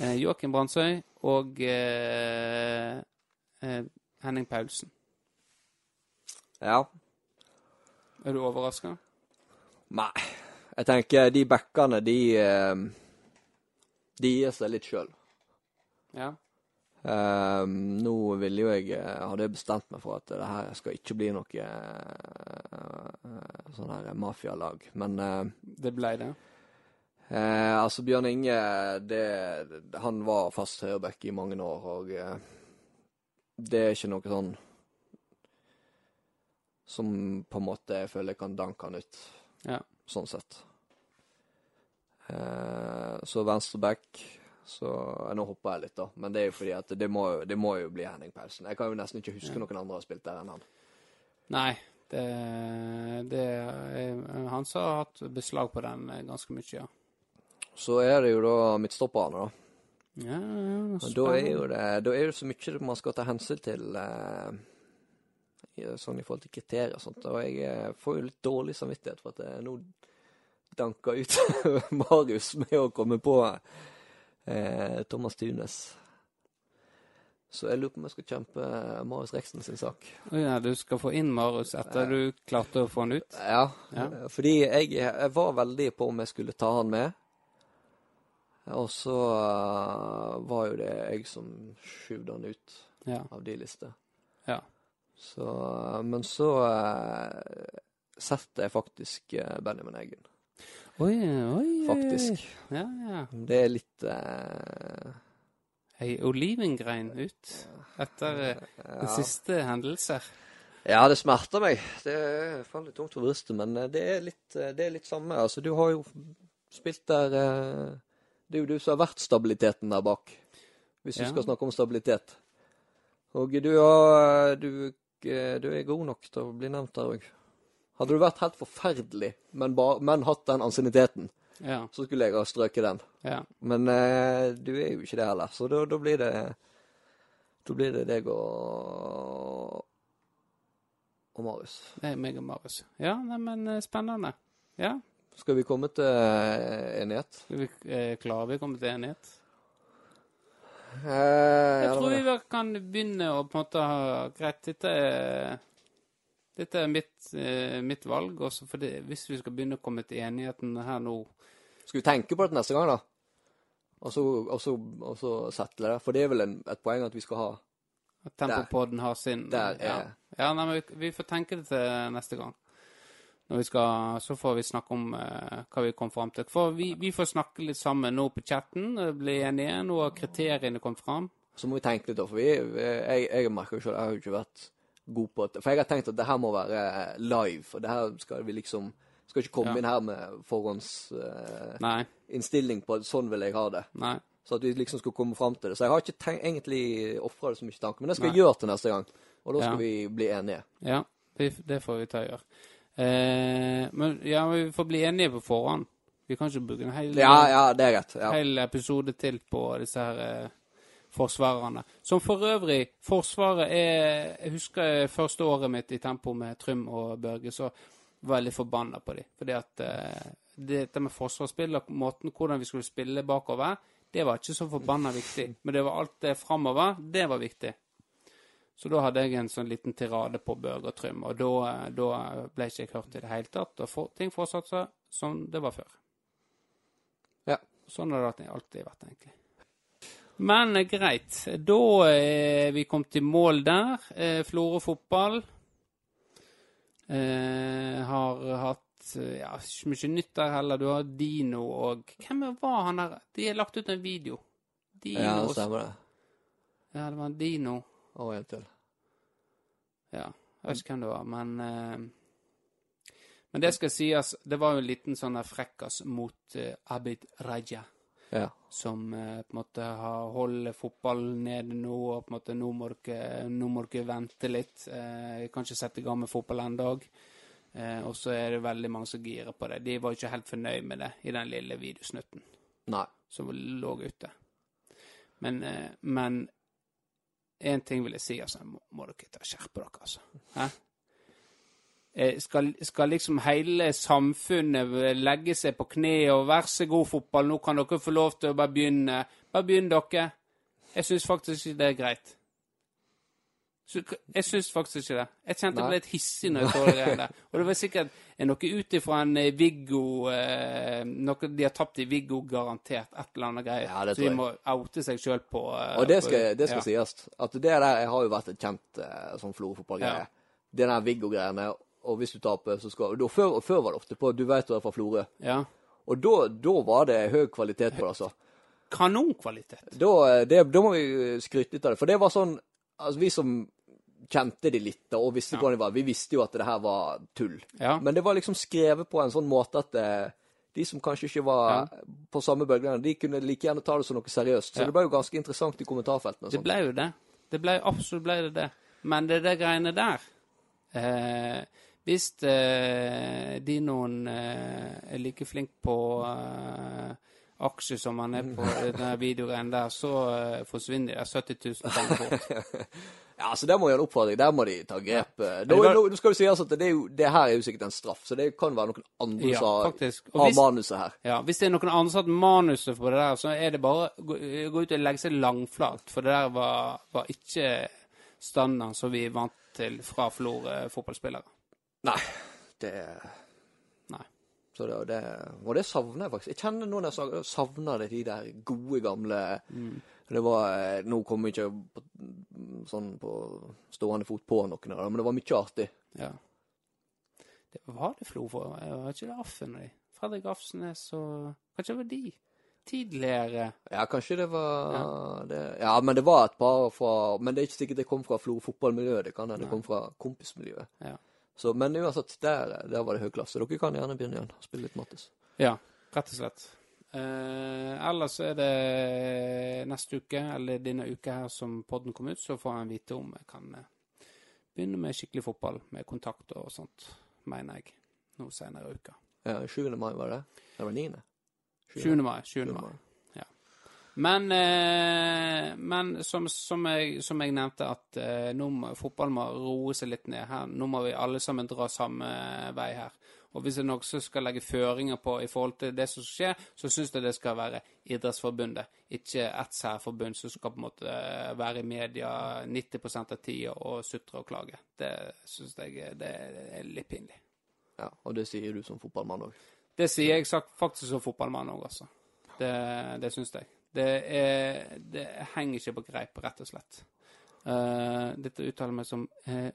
eh, Joakim Brandsøy og eh, eh, Henning Paulsen. Ja. Er du overraska? Nei. Jeg tenker de backene, de eh, De gir seg litt sjøl. Ja. Nå ville jo jeg eh, Hadde jeg bestemt meg for at det her skal ikke bli noe uh, sånn her mafialag. Men uh, Det ble det. Uh, altså, Bjørn Inge, det, han var fast høyreback i mange år, og det er ikke noe sånn som på en måte jeg føler jeg kan danke han ut, Ja. sånn sett. Så venstreback, så eh, Nå hopper jeg litt, da, men det er jo fordi at det må, det må jo bli Henning Paulsen. Jeg kan jo nesten ikke huske noen andre har spilt der enn han. Nei, Det, det er han har hatt beslag på den eh, ganske mye, ja. Så er det jo da midtstopperne, da. Ja, ja, da er jo det, da er det så mye man skal ta hensyn til eh, sånn i forhold til kriterier og sånt. Og jeg eh, får jo litt dårlig samvittighet for at jeg nå danker ut Marius med å komme på eh, Thomas Tunes. Så jeg lurer på om jeg skal kjempe Marius Reksten sin sak. Ja, du skal få inn Marius etter du klarte å få han ut? Ja, Ja. eh, fordi jeg, jeg var veldig på om jeg skulle ta han med. Og så eh, var jo det jeg som skyvde han ut Ja. av de listene. Ja. Så, men så uh, setter jeg faktisk eh, Benjamin Eggen. Oi, oi. Faktisk. Ja, ja. Det er litt uh... Ei olivengrein ut etter eh, ja. de siste hendelser. ja, det smerter meg. Det faller litt tungt for brystet, men eh, det er litt, eh, det er litt samme. Altså, du har jo spilt der eh, Det er jo du som har vært stabiliteten der bak, hvis Ja. du skal snakke om stabilitet. Og du, har, du, eh, du er god nok til å bli nevnt der òg. Hadde du vært helt forferdelig, men, ba, men hatt den ansienniteten, Ja, så skulle jeg ha strøket den. ja. Men eh, du er jo ikke det heller, så da, da blir det Da blir det deg og og Marius. Det er meg og Marius. Ja, nei, men eh, spennende. Ja, Skal vi komme til eh, enighet? vi eh, klare vi komme til enighet? Eh, Jeg tror vi kan begynne å på en måte ha Greit, dette er, dette er mitt, eh, mitt valg. Også fordi hvis vi skal begynne å komme til enigheten her nå Skal vi tenke på det neste gang, da? Og så, og så, og så settle det? For det er vel en, et poeng at vi skal ha at Tempopodden har sin Der ja. ja. ja, nei, men vi, vi får tenke det til neste gang. Skal, så får vi snakke om eh, hva vi kom fram til. For vi, vi får snakke litt sammen nå på chatten, eh, bli enige. Nå har kriteriene kommet fram. Så må vi tenke litt, da. For vi, jeg, jeg merker jo selv, jeg har jo ikke vært god på at For jeg har tenkt at det her må være live. Og det her skal vi liksom Skal ikke komme Ja. inn her med forhåndsinnstilling uh, innstilling på at sånn vil jeg ha det. Nei. Så at vi liksom skal komme fram til det. Så jeg har ikke tenkt, egentlig ofra det så mye tanke. Men det skal Nei. jeg gjøre til neste gang. Og da skal Ja. vi bli enige. Ja, det får vi ta og gjøre. Eh, men ja, vi får bli enige på forhånd. Vi kan ikke bruke en hel, Ja, ja, det rett Ja. hel episode til på disse her eh, forsvarerne. Som for øvrig, Forsvaret er Jeg husker første året mitt i Tempo med Trym og Børge, så var jeg litt forbanna på dem. Fordi at uh, dette med forsvarsspill og måten hvordan vi skulle spille bakover, det var ikke så forbanna viktig. Men det var alt det framover, det var viktig. Så da hadde jeg en sånn liten tirade på Børge og Trym, og da, da ble ikke jeg hørt i det hele tatt. Og for, ting fortsatte som det var før. Ja. Sånn har det alltid vært, egentlig. Men eh, greit. Da er vi kommet til mål der. Eh, Florø fotball eh, har hatt eh, ja, ikke mye nytt der heller. Du har Dino og Hvem var han der? De har lagt ut en video. Dino Ja, det stemmer det. Ja, det var en Dino. Og en til. Ja, jeg vet ikke hvem det var, men eh, Men det skal sies, det var jo en liten sånn frekkas mot eh, Abid Raja, Ja. som eh, på en måte har holder fotballen nede nå, og på en måte nå må dere, nå må dere vente litt. Eh, kan ikke sette i gang med fotball ennå. Eh, og så er det veldig mange som girer på det. De var ikke helt fornøyd med det i den lille videosnutten Nei. som lå ute. Men, eh, men en ting vil jeg si, altså, må, må dere ta skjerpe dere, altså. Hæ? Eh, skal, skal liksom hele samfunnet legge seg på kne og vær så god fotball, nå kan dere få lov til å bare begynne. Bare begynn dere. Jeg syns faktisk ikke det er greit. Så, jeg syns faktisk ikke det. Jeg kjente jeg ble litt hissig når jeg så det der. Og det var sikkert er noe ut ifra en eh, Viggo eh, Noe de har tapt i Viggo, garantert. Et eller annet greier. Ja, så de må oute seg sjøl på eh, Og det skal, det skal ja. sies. At det der har jo vært et kjent eh, sånn Florø-fotballgreie. Ja. Det der Viggo-greiene. Og hvis du taper, så skal og før, før var det ofte på Du vet du er fra Florø. Ja. Og da, da var det høy kvalitet på det, altså. Kanonkvalitet. Da, eh, det, da må vi skryte litt av det. For det var sånn Altså, vi som kjente de litt, og visste Ja. hvordan de var, vi visste jo at det her var tull. Ja. Men det var liksom skrevet på en sånn måte at det, de som kanskje ikke var på samme bølgelengde, de kunne like gjerne ta det som noe seriøst. Så Ja. det ble jo ganske interessant i kommentarfeltene. Det ble jo det. Det ble absolutt ble det det. Men det der greiene der eh, Hvis eh, Dinoen eh, er like flink på eh, aksjer som han er på denne videogreien der, så eh, forsvinner de der 70 000 penger fort. Ja, så der må jeg ha en oppfordring. Der må de ta grep. Ja. Nå, var- nå, nå skal vi si altså at det, jo, det her er jo sikkert en straff, så det kan være noen andre Ja, som har- manuset her. Ja, Hvis det er noen andre som har manuset på det der, så er det bare å gå, gå ut og legge seg langflat. For det der var, var ikke standard som vi vant til fra Flor fotballspillere. Nei, det Nei. Så det, det, og det savner jeg faktisk. Jeg kjenner nå når jeg sa- savner det de der gode, gamle Mm. Det var eh, Nå kommer jeg ikke på, sånn på stående fot på noen av dem, men det var mye artig. Ja. Det var det Flo for? Var ikke det Affen og de? Fredrik Afsnes og Kanskje det var de? Tidligere Ja, kanskje det var det, Ja, men det var et par fra Men det er ikke sikkert det kom fra Florø fotballmiljø, det kan hende det kom fra kompismiljøet. Ja. Så, men uansett, der, der var det høy klasse. Dere kan gjerne begynne igjen. Spille litt Mattis. Ja, rett og slett. Eh, ellers er det neste uke, eller denne uka her som podden kom ut, så får en vite om jeg kan eh, begynne med skikkelig fotball, med kontakt og sånt, mener jeg, nå senere i uka. Ja, 7. mai var det? Det var 9. 7. mai. 7. mai. Men, eh, men som, som, jeg, som jeg nevnte, at eh, nå må fotballen må roe seg litt ned her. Nå må vi alle sammen dra samme vei her. Og hvis en også skal legge føringer på i forhold til det som skjer, så syns jeg det skal være Idrettsforbundet, ikke ett særforbund som skal på en måte eh, være i media 90 av tida og sutre og klage. Det syns jeg er- det er litt pinlig. Ja, og det sier du som fotballmann òg. Det sier jeg faktisk som fotballmann òg, altså. Det, det syns jeg. Det, er, det henger ikke på greip, rett og slett. Uh, dette uttaler meg som uh,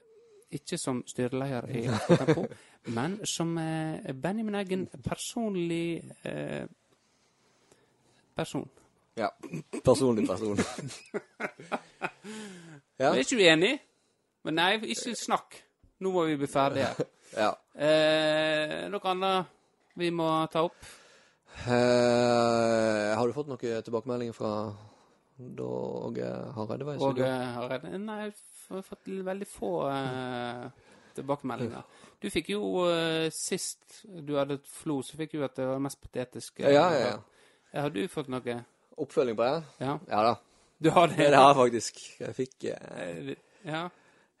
ikke som styreleder i Tempo, men som uh, Benjamin Eggen personlig uh, person. Ja. Personlig person. ja. Er ikke du enig? Men nei, ikke snakk. Nå må vi bli ferdige ja. Noe annet vi må ta opp? Eh, har du fått noen tilbakemeldinger fra Åge Hareide? var i studio? Åge Hareide? Nei, jeg har fått veldig få eh, tilbakemeldinger. Du fikk jo eh, sist du hadde et flo, så fikk du at det var det mest patetiske. Ja, ja, ja. Ja, Har du fått noe? Oppfølging på det? Ja. Ja da. Du har det? Det har jeg faktisk. Jeg fikk eh, Eh, Ja.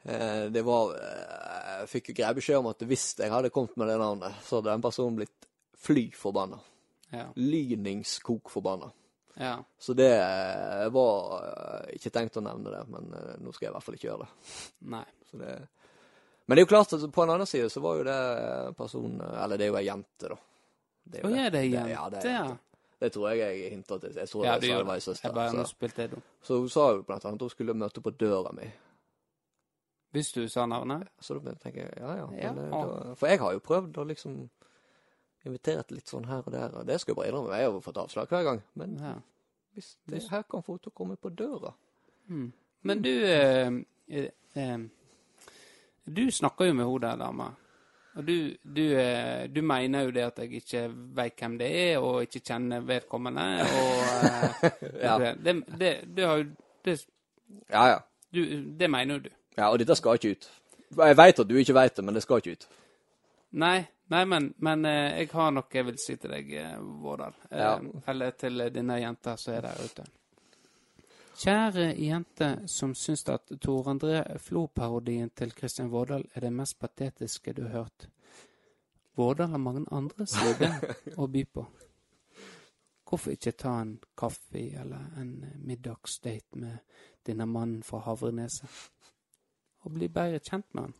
eh, Det var eh, Jeg fikk jo grei beskjed om at hvis jeg hadde kommet med det navnet, så hadde den personen blitt fly forbanna. Ja. Lyningskok forbanna. ja. Så det eh, var eh, Ikke tenkt å nevne det, men eh, nå skal jeg i hvert fall ikke gjøre det. Nei. Så det men det er jo klart at på en annen side så var jo det personen Eller det er jo ei jente, da. Det oh, ja, det er jente, ja, det jente. Det tror jeg jeg hinta til. Jeg tror Ja, jeg sa det var ei søster. Bare, Så. så hun sa jo blant annet at hun skulle møte på døra mi. Hvis du sa navnet? Så da tenker jeg ja ja. Men, da, for jeg har jo prøvd å liksom invitere til litt sånn her og der. Og det skal jeg bare innrømme. Jeg har jo fått avslag hver gang. Men Ja. hvis det her kan få til å komme på døra Mm. Men du eh, eh, eh, Du snakker jo med hun der dama. Og du, du, eh, du mener jo det at jeg ikke veit hvem det er, og ikke kjenner vedkommende, og eh, Ja. det, det, det har jo det, Ja ja. du, det mener jo du. Ja, og dette skal ikke ut. Jeg veit at du ikke veit det, men det skal ikke ut. Nei, nei men, men eh, jeg har noe jeg vil si til deg, eh, Vårdal. Eh, Ja. Eller til denne jenta som er der ute. Kjære jente som syns at Tor André Flo-parodien til Kristian Vårdal er det mest patetiske du har hørt. Vårdal har mange andre sider å by på. Hvorfor ikke ta en kaffe eller en middagsdate med denne mannen fra Havreneset? Og bli bedre kjent med han.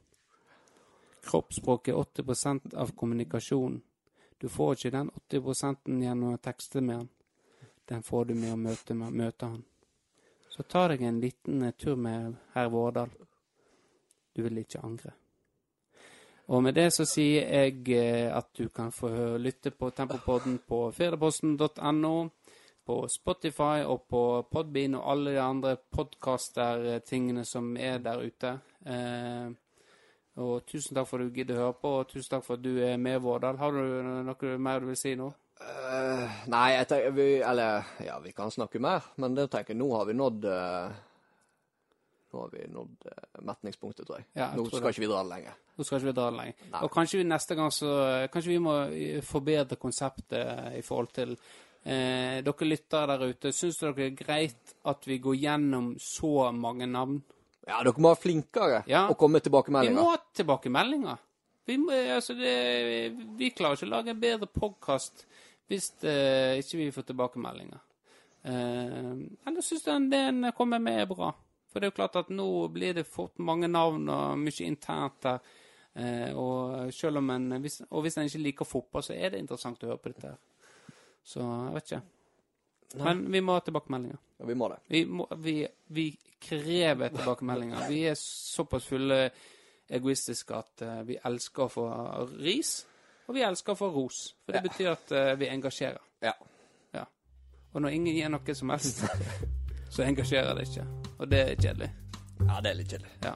Kroppsspråk er 80% av kommunikasjonen. Du får ikke den 80 gjennom å tekste med han. Den får du med å møte, med, møte han. Så ta deg en liten eh, tur med herr Vårdal. Du vil ikke angre. Og med det så sier jeg eh, at du kan få lytte på Tempopodden på firdaposten.no, på Spotify og på Podbean og alle de andre podcaster-tingene som er der ute. Eh, og tusen takk for at du gidder å høre på, og tusen takk for at du er med, Vårdal. Har du noe mer du vil si nå? Uh, nei, jeg tenker vi, Eller ja, vi kan snakke mer, men det tenker jeg nå har vi nådd uh, nå har vi nådd uh, metningspunktet, tror jeg. Ja, jeg nå tror skal det. ikke vi dra det lenger. Nå skal ikke vi dra det lenger. Nei. Og kanskje vi neste gang så Kanskje vi må forbedre konseptet i forhold til Dere lyttere der ute, syns dere det er greit at vi går gjennom så mange navn? Ja, dere må være flinkere Ja. og komme med Vi må ha tilbakemeldinger. Vi, må, altså det, vi klarer ikke å lage en bedre podkast hvis uh, ikke vi får tilbakemeldinger. Uh, eller syns jeg det en kommer med, er bra. For det er jo klart at nå blir det fort mange navn og mye internt der. Uh, og selv om en hvis, Og hvis en ikke liker fotball, så er det interessant å høre på dette her. Så jeg vet ikke. Men vi må ha tilbakemeldinger. Ja, vi må det. Vi, må, vi, vi krever tilbakemeldinger. Vi er såpass fulle egoistiske at uh, vi elsker å få ris, og vi elsker å få ros. For det Ja. betyr at uh, vi engasjerer. Ja. Ja. Og når ingen gir noe som helst, så engasjerer det ikke. Og det er kjedelig. ja, det er litt kjedelig. Ja.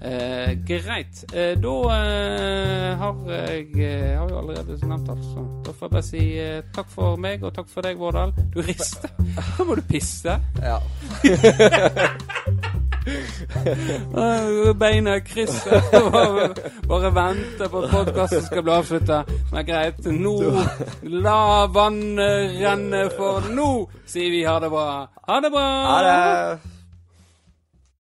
Eh, greit. Eh, da eh, har jeg eh, har jo allerede nevnt alt, så da får jeg bare si eh, takk for meg, og takk for deg, Vårdal. Du rister. Nå må du pisse. Ja. Øh, Beina krysser. Bare, bare vente på at podkasten skal bli avslutta. Men greit, nå La vannet renne, for nå sier vi ha det bra. Ha det bra! Ha det!